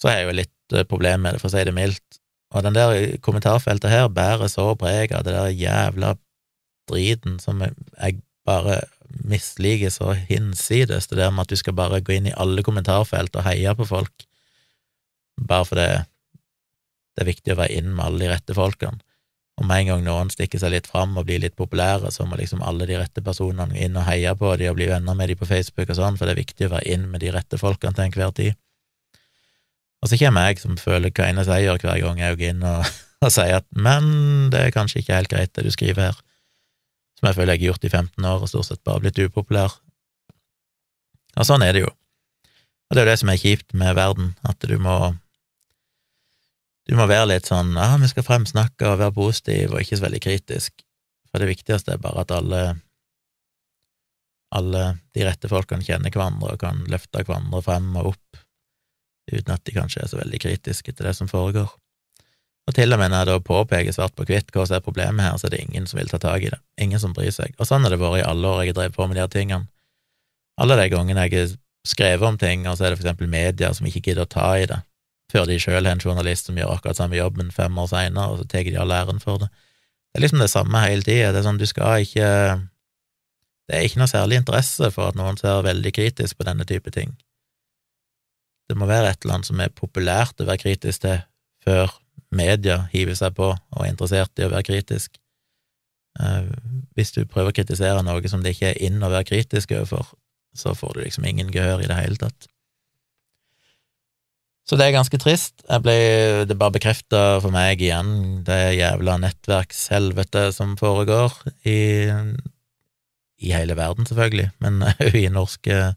så har jeg jo litt problemer problem med det, for å si det mildt. Og den der kommentarfeltet her bærer så preg av det der jævla driten som jeg bare misliker så hinsides, det der med at du skal bare gå inn i alle kommentarfelt og heie på folk. bare fordi det er viktig å være inn med alle de rette folkene. Og med en gang noen stikker seg litt fram og blir litt populære, så må liksom alle de rette personene inn og heie på dem og bli venner med dem på Facebook og sånn, for det er viktig å være inn med de rette folkene til enhver tid. Og så kommer jeg, som føler hva eneste jeg gjør hver gang jeg går inn og, og sier at men, det er kanskje ikke helt greit det du skriver her, som jeg føler jeg har gjort i 15 år og stort sett bare blitt upopulær. Og sånn er det jo. Og det er jo det som er kjipt med verden, at du må du må være litt sånn ja, vi skal fremsnakke og være positiv og ikke så veldig kritisk, for det viktigste er bare at alle alle de rette folkene kjenner hverandre og kan løfte hverandre frem og opp, uten at de kanskje er så veldig kritiske til det som foregår. Og til og med når jeg da påpeker svart på hvitt hva som er problemet her, så er det ingen som vil ta tak i det, ingen som bryr seg. Og sånn har det vært i alle år jeg har drevet på med de her tingene. Alle de gangene jeg har skrevet om ting, og så er det for eksempel media som ikke gidder å ta i det, før de sjøl har en journalist som gjør akkurat samme jobben fem år seinere, og så tar de all æren for det. Det er liksom det samme hele tida. Det er sånn, du skal ikke Det er ikke noe særlig interesse for at noen ser veldig kritisk på denne type ting. Det må være et eller annet som er populært å være kritisk til, før media hiver seg på og er interessert i å være kritisk. Eh, hvis du prøver å kritisere noe som det ikke er inn å være kritisk overfor, så får du liksom ingen gehør i det hele tatt. Så det er ganske trist. Ble, det bare bekrefta for meg igjen det jævla nettverkshelvete som foregår i, i hele verden, selvfølgelig, men òg i norsk eh,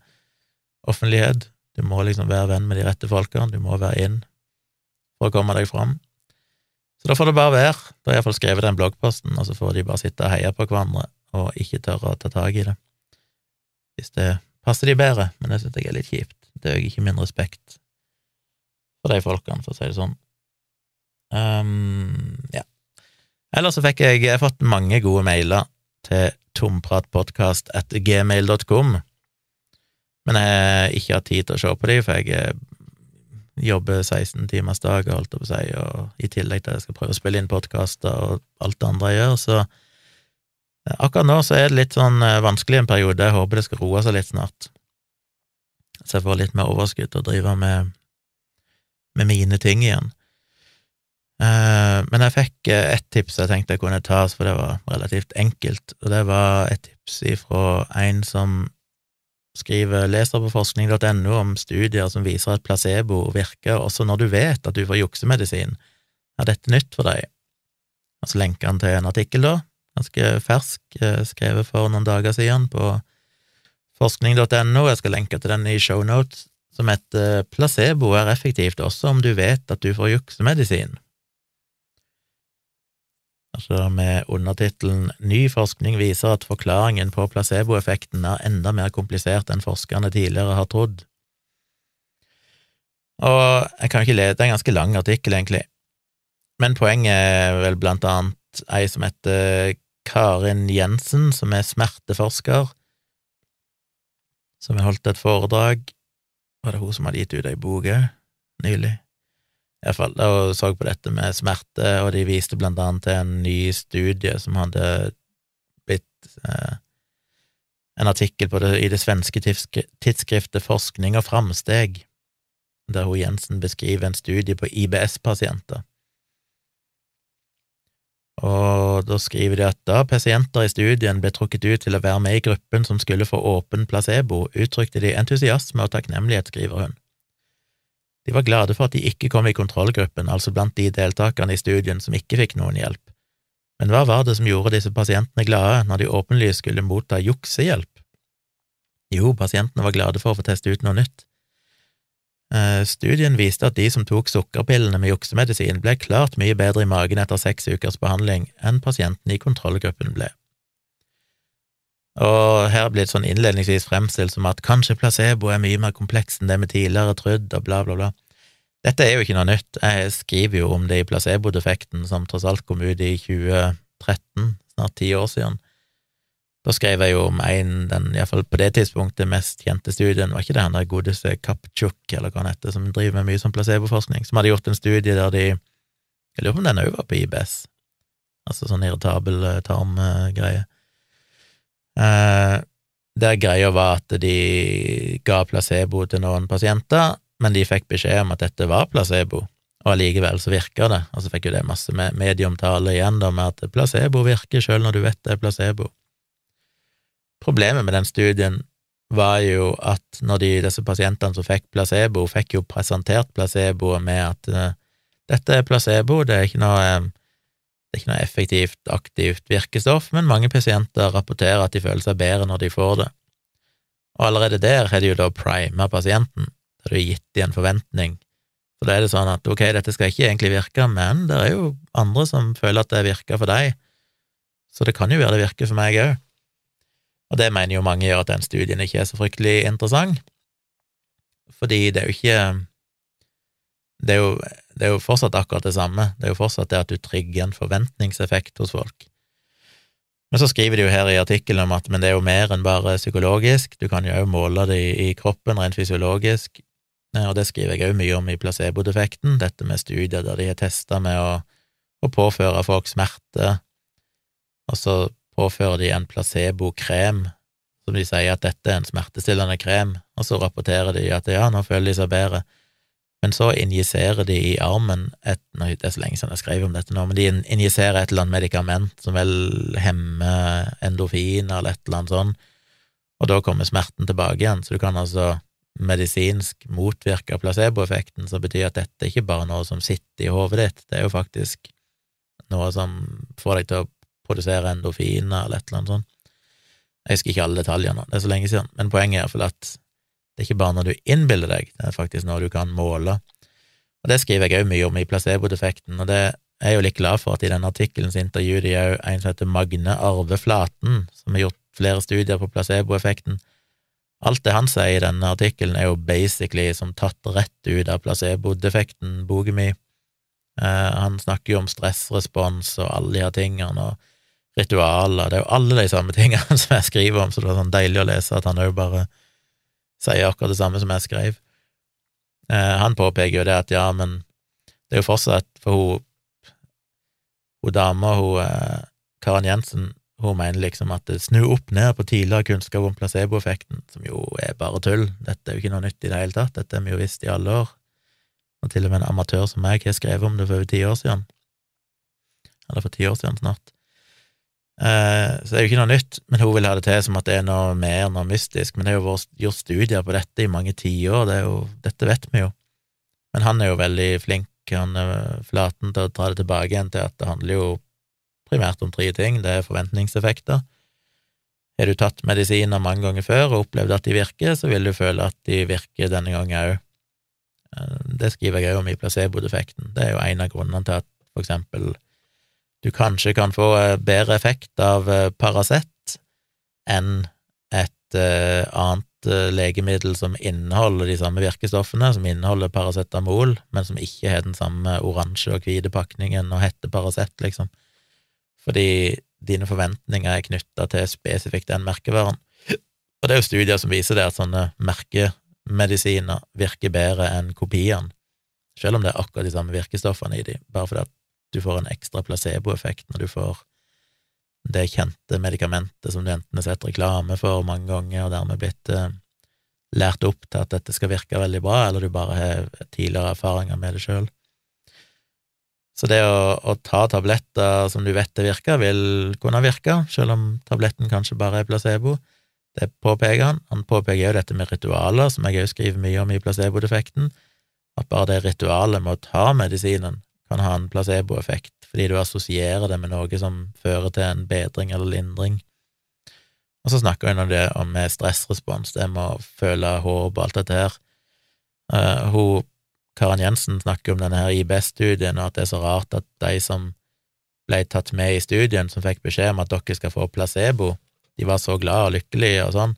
offentlighet. Du må liksom være venn med de rette folkene, du må være inn for å komme deg fram. Så da får det bare være. Da har jeg iallfall skrevet den bloggposten, og så får de bare sitte og heie på hverandre og ikke tørre å ta tak i det. Hvis det passer de bedre, men det synes jeg er litt kjipt. Det er jo ikke min respekt for de folkene, for å si det sånn. Um, ja. Ellers så fikk jeg, jeg har fått mange gode mailer til tompratpodkast.gmail.com, men jeg ikke har tid til å se på dem, for jeg eh, jobber 16 timers dag holdt jeg på å si, og i tillegg til at jeg skal prøve å spille inn podkaster og alt det andre jeg gjør, så eh, akkurat nå så er det litt sånn eh, vanskelig en periode, jeg håper det skal roe seg litt snart, så jeg får litt mer overskudd til å drive med med mine ting igjen. Men jeg fikk ett tips jeg tenkte jeg kunne ta, for det var relativt enkelt, og det var et tips ifra en som skriver leser på forskning.no om studier som viser at placebo virker også når du vet at du får juksemedisin. Er dette nytt for deg? Og så lenker han til en artikkel, da, ganske fersk, uh, skrevet for noen dager siden på forskning.no, jeg skal lenke til den i shownotes, som heter Placebo er effektivt også om du vet at du får juksemedisin. Altså med undertittelen Ny forskning viser at forklaringen på placeboeffekten er enda mer komplisert enn forskerne tidligere har trodd. Og jeg kan ikke lese, en ganske lang artikkel, egentlig, men poenget er vel blant annet ei som heter Karin Jensen, som er smerteforsker, som har holdt et foredrag var det hun som hadde gitt ut ei bok òg, nylig? Iallfall, og så på dette med smerte, og de viste blant annet til en ny studie som hadde blitt eh, en artikkel på det, i det svenske tidsskriftet Forskning og framsteg, der hun Jensen beskriver en studie på IBS-pasienter. Og da skriver de at da pasienter i studien ble trukket ut til å være med i gruppen som skulle få åpen placebo, uttrykte de entusiasme og takknemlighet, skriver hun. De var glade for at de ikke kom i kontrollgruppen, altså blant de deltakerne i studien som ikke fikk noen hjelp. Men hva var det som gjorde disse pasientene glade når de åpenlyst skulle motta juksehjelp? Jo, pasientene var glade for å få teste ut noe nytt. Eh, studien viste at de som tok sukkerpillene med juksemedisin, ble klart mye bedre i magen etter seks ukers behandling enn pasientene i kontrollgruppen ble. Og her blir det sånn innledningsvis fremstilt som at kanskje placebo er mye mer kompleks enn det vi tidligere trodde, og bla, bla, bla. Dette er jo ikke noe nytt, jeg skriver jo om det i placebo-defekten, som tross alt kom ut i 2013, snart ti år siden. Da skrev jeg jo om en, den iallfall på det tidspunktet mest kjente studien, var ikke det han der godeste Kapchuk, eller hva han heter, som driver med mye sånn placeboforskning, som hadde gjort en studie der de Jeg lurer på om den òg var på IBS, altså sånn irritabel eh, tarmgreie. Eh, der greia var at de ga placebo til noen pasienter, men de fikk beskjed om at dette var placebo, og allikevel så virka det, og så fikk jo det masse medieomtale igjen da med at placebo virker sjøl når du vet det er placebo. Problemet med den studien var jo at når de, disse pasientene som fikk placebo, fikk jo presentert placeboet med at uh, dette er placebo, det er ikke noe um, det er ikke noe effektivt, aktivt virkestoff, men mange pasienter rapporterer at de føler seg bedre når de får det. Og allerede der har de jo da prima pasienten, der du har gitt dem en forventning. Så da er det sånn at ok, dette skal ikke egentlig virke, men det er jo andre som føler at det virker for deg, så det kan jo være det virker for meg òg. Og det mener jo mange gjør at den studien ikke er så fryktelig interessant, fordi det er jo ikke det er, jo, det er jo fortsatt akkurat det samme, det er jo fortsatt det at du trigger en forventningseffekt hos folk. Men så skriver de jo her i artikkelen om at men det er jo mer enn bare psykologisk, du kan jo òg måle det i, i, kroppen rent fysiologisk, og det skriver jeg òg mye om i placebo-defekten, dette med studier der de har testa med å, å, påføre folk smerte, og så påfører de en placebo-krem, som de sier at dette er en smertestillende krem, og så rapporterer de at ja, nå føler de seg bedre. Men så injiserer de i armen et Det er så lenge siden jeg skrev om dette nå, men de injiserer et eller annet medikament som vel hemmer endorfiner eller et eller annet sånt, og da kommer smerten tilbake igjen. Så du kan altså medisinsk motvirke placeboeffekten, som betyr at dette ikke bare er noe som sitter i hodet ditt, det er jo faktisk noe som får deg til å produsere endorfiner eller et eller annet sånt. Jeg husker ikke alle detaljene, det er så lenge siden, men poenget er iallfall at det er ikke bare når du innbiller deg, det er faktisk noe du kan måle. Og Det skriver jeg òg mye om i placebo-defekten, og det er jeg jo litt glad for at i den artikkelen så intervjuer de òg en som heter Magne Arve Flaten, som har gjort flere studier på placeboeffekten. Alt det han sier i denne artikkelen, er jo basically som tatt rett ut av placebo-defekten, boken min. Eh, han snakker jo om stressrespons og alle de her tingene, og ritualer, det er jo alle de samme tingene som jeg skriver om, så det var sånn deilig å lese at han òg bare sier akkurat det samme som jeg skrev. Eh, han påpeker jo det at ja, men det er jo fortsatt for hun, hun dama, hun eh, Karen Jensen, hun mener liksom at det snur opp ned på tidligere kunnskap om placeboeffekten, som jo er bare tull. Dette er jo ikke noe nytt i det hele tatt, dette har vi jo visst i alle år. Og til og med en amatør som meg har skrevet om det for over ti år siden. Eller for ti år siden snart. Eh, så det er jo ikke noe nytt, men hun vil ha det til som at det er noe mer, noe mystisk. Men det er jo gjort studier på dette i mange tiår, det dette vet vi jo. Men han er jo veldig flink, han er flaten til å dra det tilbake igjen til at det handler jo primært om tre ting. Det er forventningseffekter. Har du tatt medisiner mange ganger før og opplevd at de virker, så vil du føle at de virker denne gangen òg. Eh, det skriver jeg òg om i placebo-defekten. Det er jo en av grunnene til at for eksempel du kanskje kan få eh, bedre effekt av eh, Paracet enn et uh, annet legemiddel som inneholder de samme virkestoffene, som inneholder paracetamol, men som ikke har den samme oransje og hvite pakningen og heter Paracet, liksom. Fordi dine forventninger er knytta til spesifikt den merkevaren. Og det er jo studier som viser det at sånne merkemedisiner virker bedre enn kopiene, selv om det er akkurat de samme virkestoffene i de, bare fordi at du får en ekstra placeboeffekt når du får det kjente medikamentet som du enten har sett reklame for mange ganger, og dermed blitt eh, lært opp til at dette skal virke veldig bra, eller du bare har tidligere erfaringer med det sjøl. Så det å, å, ta tabletter som du vet det virker, vil kunne virke, selv om tabletten kanskje bare er placebo. Det påpeker han. Han påpeker jo dette med ritualer, som jeg òg skriver mye om i placebo-defekten, at bare det ritualet med å ta medisinen kan ha en placeboeffekt, fordi du assosierer det med noe som fører til en bedring eller lindring. Og så snakker hun om det om stressrespons, det med å føle håp og alt dette her. Uh, hun, Karen Jensen snakker om denne her IBS-studien, og at det er så rart at de som ble tatt med i studien, som fikk beskjed om at dere skal få placebo, de var så glade og lykkelige og sånn.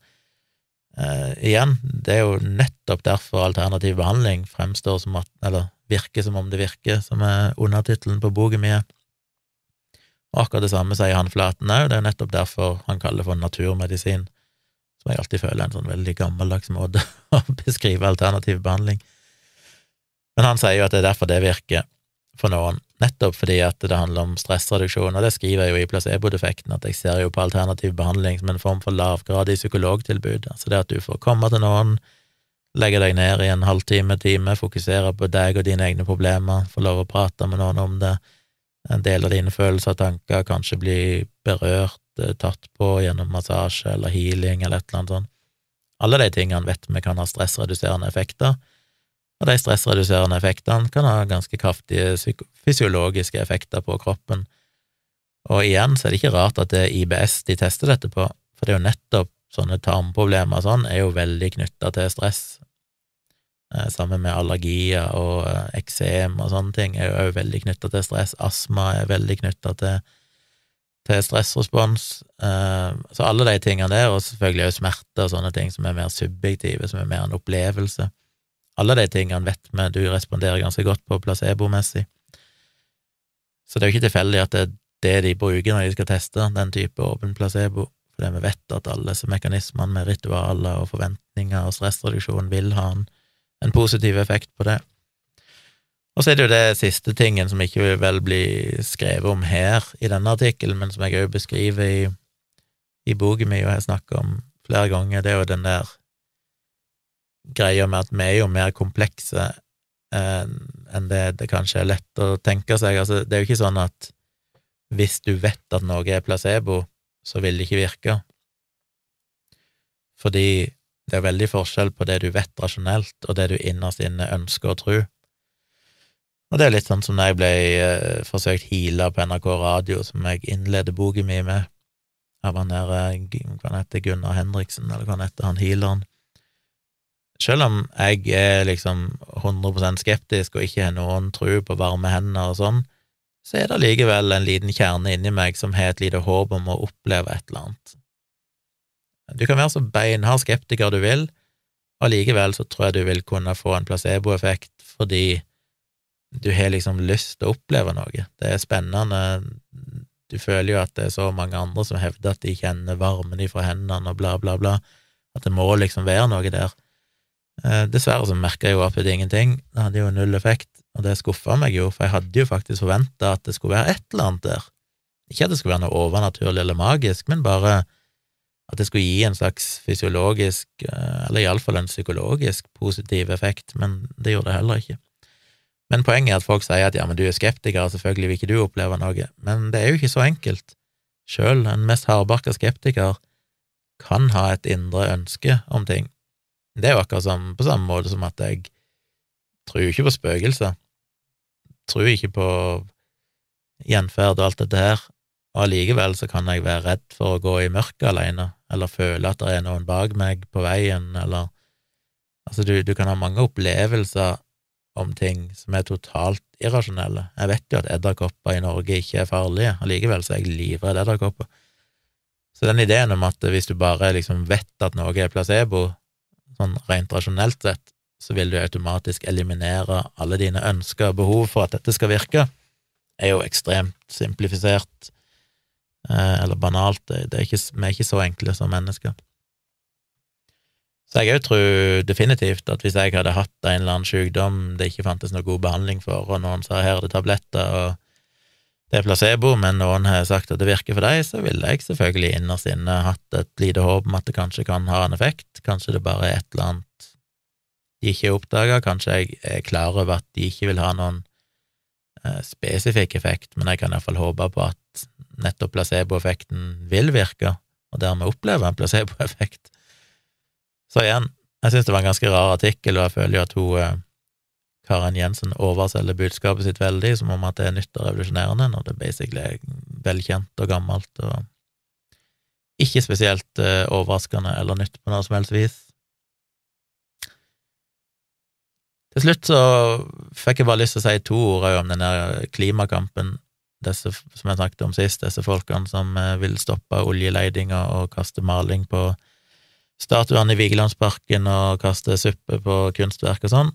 Uh, igjen, det er jo nettopp derfor alternativ behandling fremstår som at, eller virker som om det virker, som er undertittelen på boka mi. Og akkurat det samme sier han Flaten òg, det er nettopp derfor han kaller det for naturmedisin, som jeg alltid føler er en sånn veldig gammeldags måte å beskrive alternativ behandling. Men han sier jo at det er derfor det virker for noen, nettopp fordi at det handler om stressreduksjon, og det skriver jeg jo i placeboeffekten, at jeg ser jo på alternativ behandling som en form for lavgradig psykologtilbud, altså det at du får komme til noen, legge deg ned i en halvtime, time, fokusere på deg og dine egne problemer, få lov å prate med noen om det, en del av dine følelser og tanker, kanskje bli berørt, eh, tatt på gjennom massasje eller healing eller et eller annet sånt. Alle de tingene vet vi kan ha stressreduserende effekter, og de stressreduserende effektene kan ha ganske kraftige fysiologiske effekter på kroppen. Og igjen så er det ikke rart at det er IBS de tester dette på, for det er jo nettopp sånne tarmproblemer og sånn er jo veldig knytta til stress. Eh, sammen med allergier og eh, eksem og sånne ting er jo òg veldig knytta til stress. Astma er veldig knytta til, til, stressrespons. Eh, så alle de tingene der, og selvfølgelig òg smerte og sånne ting som er mer subjektive, som er mer en opplevelse. Alle de tingene vet vi du responderer ganske godt på placebomessig. Så det er jo ikke tilfeldig at det er det de bruker når de skal teste den type åpen placebo fordi vi vet at alle disse mekanismene med ritualer og forventninger og stressreduksjon vil ha en, en positiv effekt på det. Og så er det jo det siste tingen som ikke vel bli skrevet om her i denne artikkelen, men som jeg òg beskriver i, i boken min og har snakket om flere ganger, det er jo den der greia med at vi er jo mer komplekse enn det det kanskje er lett å tenke seg. Altså, det er jo ikke sånn at hvis du vet at noe er placebo, så vil det ikke virke. Fordi det er veldig forskjell på det du vet rasjonelt, og det du innerst inne ønsker å tro. Og det er litt sånn som da jeg ble eh, forsøkt heala på NRK Radio, som jeg innleder boken min med, av han der eh, hva heter Gunnar Henriksen, eller hva han heter, han healeren. Selv om jeg er liksom 100% skeptisk og ikke har noen tro på varme hender og sånn, så er det likevel en liten kjerne inni meg som har et lite håp om å oppleve et eller annet. Du kan være så beinhard skeptiker du vil, og likevel så tror jeg du vil kunne få en placeboeffekt fordi du har liksom lyst til å oppleve noe. Det er spennende. Du føler jo at det er så mange andre som hevder at de kjenner varmen ifra hendene og bla, bla, bla, at det må liksom være noe der. Eh, dessverre så merka jeg jo absolutt ingenting, det hadde jo null effekt. Og det skuffa meg jo, for jeg hadde jo faktisk forventa at det skulle være et eller annet der. Ikke at det skulle være noe overnaturlig eller magisk, men bare at det skulle gi en slags fysiologisk, eh, eller iallfall en psykologisk positiv effekt, men det gjorde det heller ikke. Men poenget er at folk sier at ja, men du er skeptiker, selvfølgelig vil ikke du oppleve noe, men det er jo ikke så enkelt. Sjøl en mest hardbarka skeptiker kan ha et indre ønske om ting. Det er jo akkurat som, på samme måte som at jeg tror ikke på spøkelser tror ikke på gjenferd og alt dette her, og allikevel så kan jeg være redd for å gå i mørket alene, eller føle at det er noen bak meg på veien, eller Altså, du, du kan ha mange opplevelser om ting som er totalt irrasjonelle. Jeg vet jo at edderkopper i Norge ikke er farlige, allikevel så er jeg livredd edderkopper. Så den ideen om at hvis du bare liksom vet at noe er placebo, sånn rent rasjonelt sett, så vil du automatisk eliminere alle dine ønsker og behov for at dette skal virke, er jo ekstremt simplifisert, eh, eller banalt. Det er ikke, vi er ikke så enkle som mennesker. Så jeg òg tror definitivt at hvis jeg hadde hatt en eller annen sykdom det ikke fantes noe god behandling for, og noen sa her er det tabletter, og det er placebo, men noen har sagt at det virker for deg, så ville jeg selvfølgelig innerst inne hatt et lite håp om at det kanskje kan ha en effekt, kanskje det bare er et eller annet de ikke har oppdaga. Kanskje jeg er klar over at de ikke vil ha noen eh, spesifikk effekt, men jeg kan iallfall håpe på at nettopp placeboeffekten vil virke, og dermed oppleve en placeboeffekt. Så igjen, jeg synes det var en ganske rar artikkel, og jeg føler jo at hun eh, Karen Jensen overselger budskapet sitt veldig, som om at det er nytt og revolusjonerende, når det basically er velkjent og gammelt og ikke spesielt eh, overraskende eller nytt på noe som helst vis. Til slutt så fikk jeg bare lyst til å si to ord om den der klimakampen, disse, som jeg snakket om sist, disse folkene som eh, vil stoppe oljeleidinga og kaste maling på statuene i Vigelandsparken og kaste suppe på kunstverk og sånn.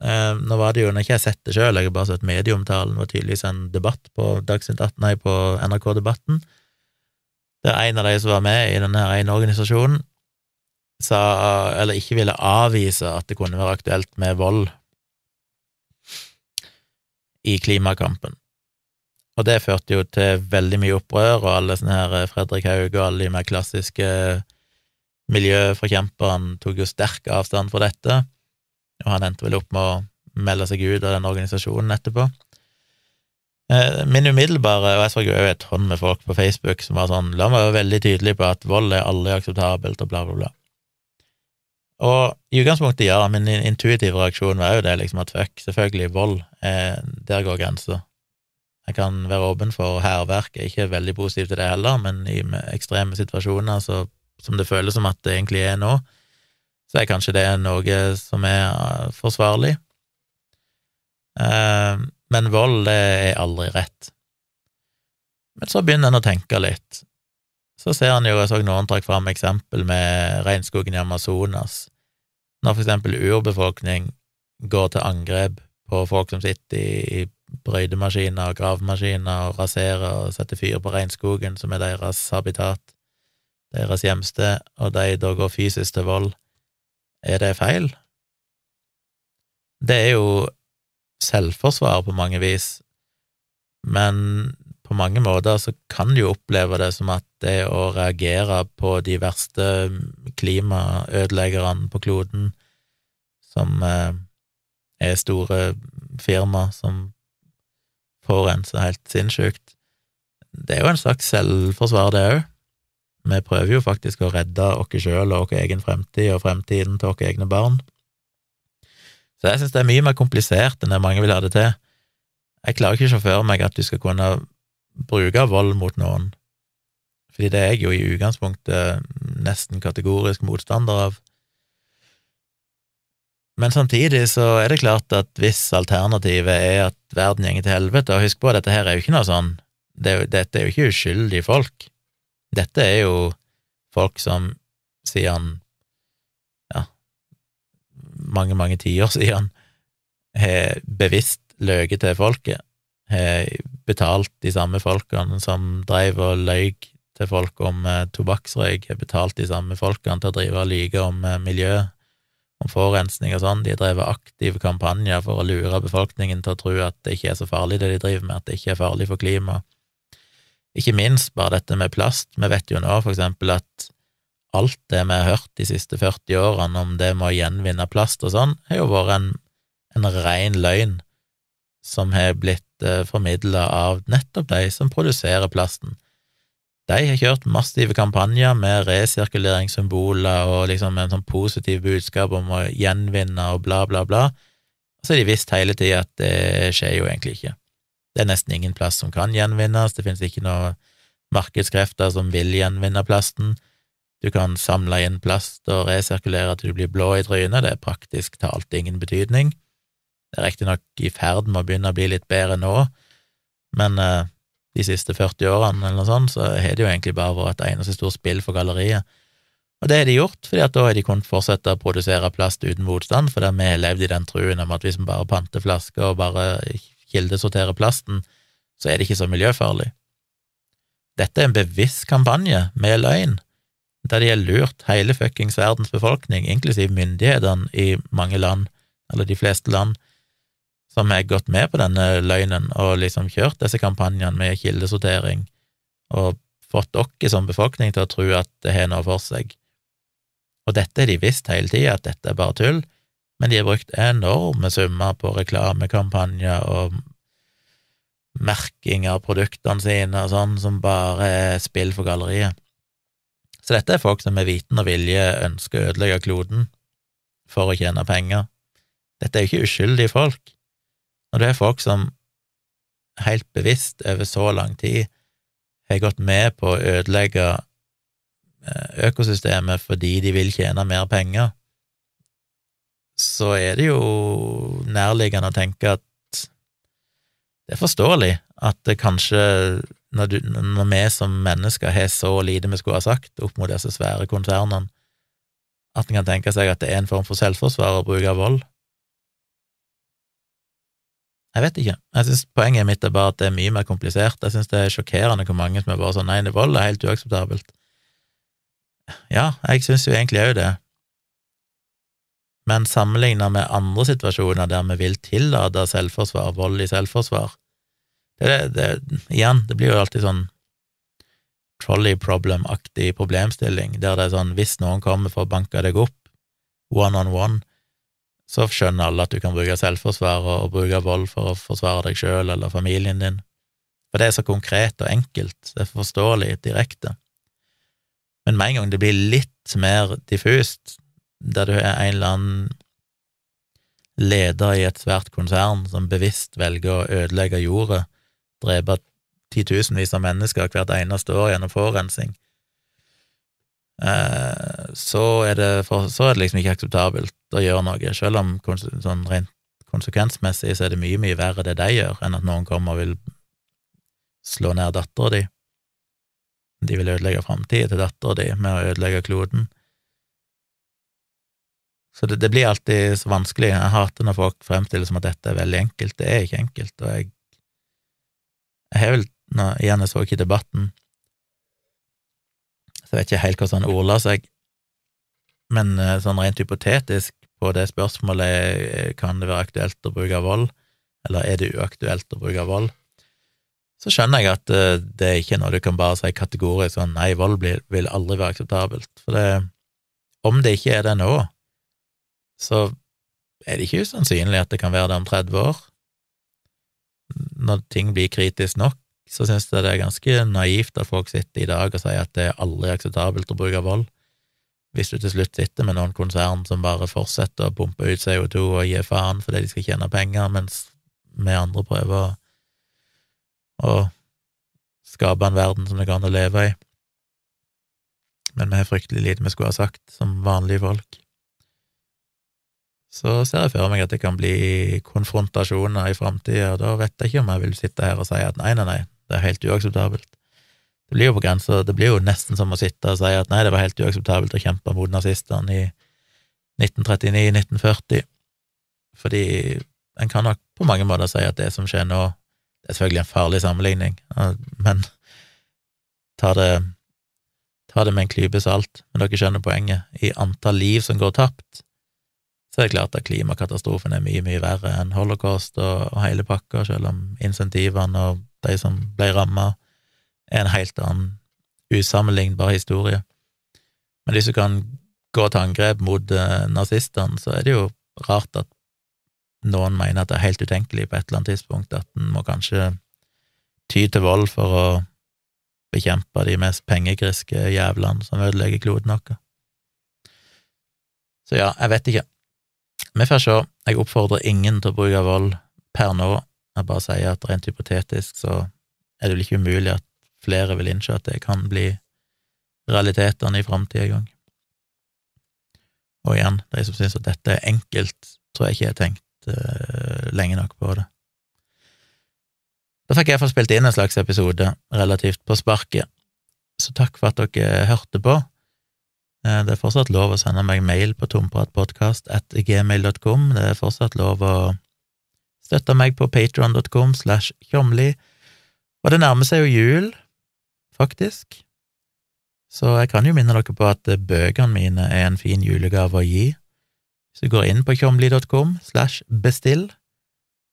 Eh, nå var det jo, når ikke jeg har sett det sjøl, jeg har bare sett medieomtalen, var tydeligvis en debatt på Dagsnytt 18, nei, på NRK-debatten, der en av de som var med i denne ene organisasjonen, sa, eller ikke ville avvise at det kunne være aktuelt med vold i klimakampen. Og det førte jo til veldig mye opprør, og alle sånne her Fredrik Haug og alle de mer klassiske miljøforkjemperne tok jo sterk avstand fra dette, og han endte vel opp med å melde seg ut av den organisasjonen etterpå. Eh, min umiddelbare, og jeg så jo et hånd med folk på Facebook som var sånn, la meg være veldig tydelig på at vold er aldri akseptabelt, og bla, bla, bla. Og i utgangspunktet, ja, min intuitive reaksjon var jo det, liksom at fuck, selvfølgelig, vold, eh, der går grensa. Jeg kan være åpen for hærverk, jeg er ikke veldig positiv til det heller, men i ekstreme situasjoner, så, som det føles som at det egentlig er nå, så er kanskje det noe som er eh, forsvarlig. Eh, men vold, det er aldri rett. Men så begynner en å tenke litt. Så ser en jo, jeg så noen trakk fram eksempel med regnskogen i Amazonas. Når for eksempel urbefolkning går til angrep på folk som sitter i brøydemaskiner og gravemaskiner og raserer og setter fyr på regnskogen, som er deres habitat, deres hjemsted, og de da går fysisk til vold, er det feil? Det er jo selvforsvar på mange vis, men på mange måter så kan du jo oppleve det som at det å reagere på de verste klimaødeleggerne på kloden, som eh, er store firma som forurenser helt sinnssykt, det er jo en slags selvforsvar, det òg. Vi prøver jo faktisk å redde oss sjøl og vår egen fremtid og fremtiden til våre egne barn. Så jeg synes det er mye mer komplisert enn det mange vil ha det til. Jeg klarer ikke å se for meg at du skal kunne bruke vold mot noen, fordi det er jeg jo i utgangspunktet nesten kategorisk motstander av. Men samtidig så er det klart at hvis alternativet er at verden gjenger til helvete, og husk på, dette her er jo ikke noe sånn, det dette er jo ikke uskyldige folk. Dette er jo folk som siden ja, mange, mange tiår siden har bevisst løyet til folket, har betalt de samme folkene som drev og løy til folk om eh, tobakksrøyk, har betalt de samme folkene til å drive og lyge om eh, miljø, om forurensning og sånn. De har drevet aktive kampanjer for å lure befolkningen til å tro at det ikke er så farlig det de driver med, at det ikke er farlig for klimaet. Ikke minst bare dette med plast. Vi vet jo nå for eksempel at alt det vi har hørt de siste 40 årene om det med å gjenvinne plast og sånn, har jo vært en, en ren løgn som har blitt eh, formidla av nettopp de som produserer plasten. De har kjørt massive kampanjer med resirkuleringssymboler og liksom en sånn positiv budskap om å gjenvinne og bla, bla, bla, og så har de visst hele tida at det skjer jo egentlig ikke. Det er nesten ingen plast som kan gjenvinnes, det finnes ikke noen markedskrefter som vil gjenvinne plasten. Du kan samle inn plast og resirkulere til du blir blå i trynet, det er praktisk talt ingen betydning. Det er riktignok i ferd med å begynne å bli litt bedre nå, men uh, de siste 40 årene eller noe sånt, så har det jo egentlig bare vært et eneste stort spill for galleriet. Og det har de gjort, fordi at da har de kunnet fortsette å produsere plast uten motstand, fordi vi har levd i den truen om at hvis vi bare panter flasker og bare kildesorterer plasten, så er det ikke så miljøfarlig. Dette er en bevisst kampanje med løgn, der de har lurt hele fuckings verdens befolkning, inklusiv myndighetene i mange land, eller de fleste land, som har gått med på denne løgnen og liksom kjørt disse kampanjene med kildesortering, og fått dere som befolkning til å tro at det har noe for seg. Og dette har de visst hele tida, at dette er bare tull, men de har brukt enorme summer på reklamekampanjer og merking av produktene sine og sånn, som bare er spill for galleriet. Så dette er folk som med viten og vilje ønsker å ødelegge kloden for å tjene penger. Dette er jo ikke uskyldige folk. Når det er folk som helt bevisst over så lang tid har gått med på å ødelegge eh, økosystemet fordi de vil tjene mer penger, så er det jo nærliggende å tenke at det er forståelig at det kanskje når, du, når, vi som mennesker har så lite vi skulle ha sagt opp mot disse svære konsernene, at en kan tenke seg at det er en form for selvforsvar å bruke vold. Jeg vet ikke. Jeg synes Poenget mitt er bare at det er mye mer komplisert. Jeg synes det er sjokkerende hvor mange som er bare sånn nei, det vold er helt uakseptabelt. Ja, jeg synes jo egentlig òg det, men sammenlignet med andre situasjoner der vi vil tillate selvforsvar, vold i selvforsvar, det, det, igjen, det blir jo alltid sånn trolley problem-aktig problemstilling, der det er sånn hvis noen kommer for å banke deg opp, one on one, så skjønner alle at du kan bruke selvforsvar og bruke vold for å forsvare deg sjøl eller familien din. For det er så konkret og enkelt, det er forståelig direkte. Men med en gang det blir litt mer diffust, der du er en eller annen leder i et svært konsern som bevisst velger å ødelegge jordet, drepe titusenvis av mennesker hvert eneste år gjennom forurensning, eh, så er, det for, så er det liksom ikke akseptabelt å gjøre noe, selv om sånn rent konsekvensmessig så er det mye, mye verre det de gjør, enn at noen kommer og vil slå ned dattera di. De vil ødelegge framtida til dattera di med å ødelegge kloden. Så det, det, blir alltid så vanskelig. Jeg hater når folk fremstiller som at dette er veldig enkelt. Det er ikke enkelt, og jeg Jeg har vel nå, Igjen, jeg så ikke debatten, så jeg vet ikke helt hvordan han ordla seg, men eh, sånn rent hypotetisk på det spørsmålet eh, kan det være aktuelt å bruke vold, eller er det uaktuelt å bruke vold, så skjønner jeg at eh, det er ikke noe du kan bare si kategorisk sånn nei, vold vil aldri være akseptabelt, for det, om det ikke er det nå, så er det ikke usannsynlig at det kan være det om 30 år. Når ting blir kritisk nok, så synes jeg det er ganske naivt at folk sitter i dag og sier at det er aldri akseptabelt å bruke vold. Hvis du til slutt sitter med noen konsern som bare fortsetter å pumpe ut CO2 og gi faen fordi de skal tjene penger, mens vi andre prøver å, å skape en verden som det går an å leve i. Men vi har fryktelig lite vi skulle ha sagt som vanlige folk. Så ser jeg for meg at det kan bli konfrontasjoner i framtida, og da vet jeg ikke om jeg vil sitte her og si at nei, nei, nei, det er helt uakseptabelt. Det blir jo på grensa, det blir jo nesten som å sitte og si at nei, det var helt uakseptabelt å kjempe mot nazistene i 1939-1940, fordi en kan nok på mange måter si at det som skjer nå, det er selvfølgelig en farlig sammenligning, men ta det, ta det med en klype salt, men dere skjønner poenget. I antall liv som går tapt, så er det klart at klimakatastrofen er mye, mye verre enn holocaust og, og hele pakka, selv om insentivene og de som ble ramma, er en helt annen, usammenlignbar historie. Men hvis du kan gå til angrep mot uh, nazistene, så er det jo rart at noen mener at det er helt utenkelig på et eller annet tidspunkt at en må kanskje ty til vold for å bekjempe de mest pengegriske jævlene som ødelegger kloden vår. Så ja, jeg vet ikke. Vi får se. Jeg oppfordrer ingen til å bruke vold per nå, jeg bare sier at rent hypotetisk så er det vel ikke umulig at flere vil innse at det kan bli realitetene i framtida gang. Og igjen, de som syns at dette er enkelt, tror jeg ikke har tenkt uh, lenge nok på det. Da fikk jeg iallfall spilt inn en slags episode relativt på sparket, så takk for at dere hørte på. Uh, det er fortsatt lov å sende meg mail på tompratpodkast.gmail.com. Det er fortsatt lov å støtte meg på patron.com slash tjomli. Og det nærmer seg jo jul, faktisk, så jeg kan jo minne dere på at bøkene mine er en fin julegave å gi. Hvis du går inn på tjomli.com slash bestill,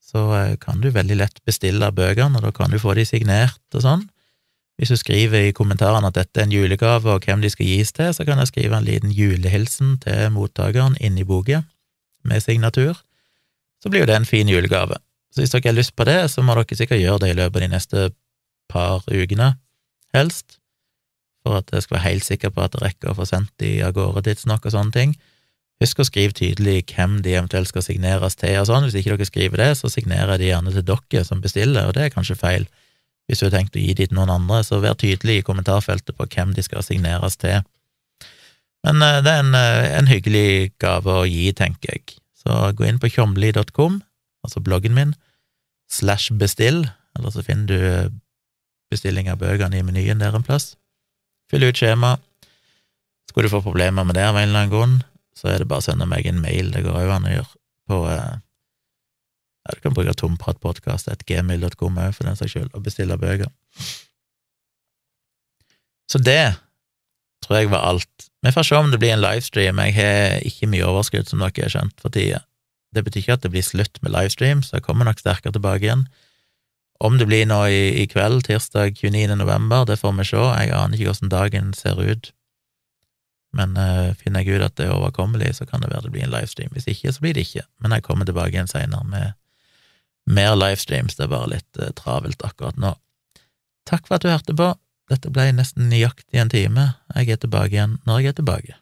så eh, kan du veldig lett bestille bøkene, og da kan du få de signert og sånn. Hvis du skriver i kommentarene at dette er en julegave, og hvem de skal gis til, så kan jeg skrive en liten julehilsen til mottakeren inni boka, med signatur så blir jo det en fin julegave. Så hvis dere har lyst på det, så må dere sikkert gjøre det i løpet av de neste par ukene, helst, for at jeg skal være helt sikker på at det rekker å få sendt de av gårde tidsnok og sånne ting. Husk å skrive tydelig hvem de eventuelt skal signeres til og sånn. Hvis ikke dere skriver det, så signerer jeg de gjerne til dere som bestiller, og det er kanskje feil. Hvis du har tenkt å gi de til noen andre, så vær tydelig i kommentarfeltet på hvem de skal signeres til. Men eh, det er en, eh, en hyggelig gave å gi, tenker jeg. Så gå inn på tjomli.com, altså bloggen min, slash bestill, eller så finner du eh, bestilling av bøkene i menyen der en plass. Fyll ut skjema. Skulle du få problemer med det av en eller annen grunn, så er det bare å sende meg en mail, det går òg an å gjøre, på ja, du kan bruke tompratpodkast.gmil.com òg, for den saks skyld, og bestille bøker. Så det tror jeg var alt. Vi får se om det blir en livestream. Jeg har ikke mye overskudd, som dere har skjønt, for tida. Det betyr ikke at det blir slutt med livestream, så jeg kommer nok sterkere tilbake igjen. Om det blir nå i, i kveld, tirsdag 29. november, det får vi se. Jeg aner ikke hvordan dagen ser ut. Men uh, finner jeg ut at det er overkommelig, så kan det være det blir en livestream. Hvis ikke, så blir det ikke. Men jeg kommer tilbake igjen seinere med mer livestreams. Det er bare litt uh, travelt akkurat nå. Takk for at du hørte på. Dette ble nesten nøyaktig en time. Jeg er tilbake igjen når jeg er tilbake.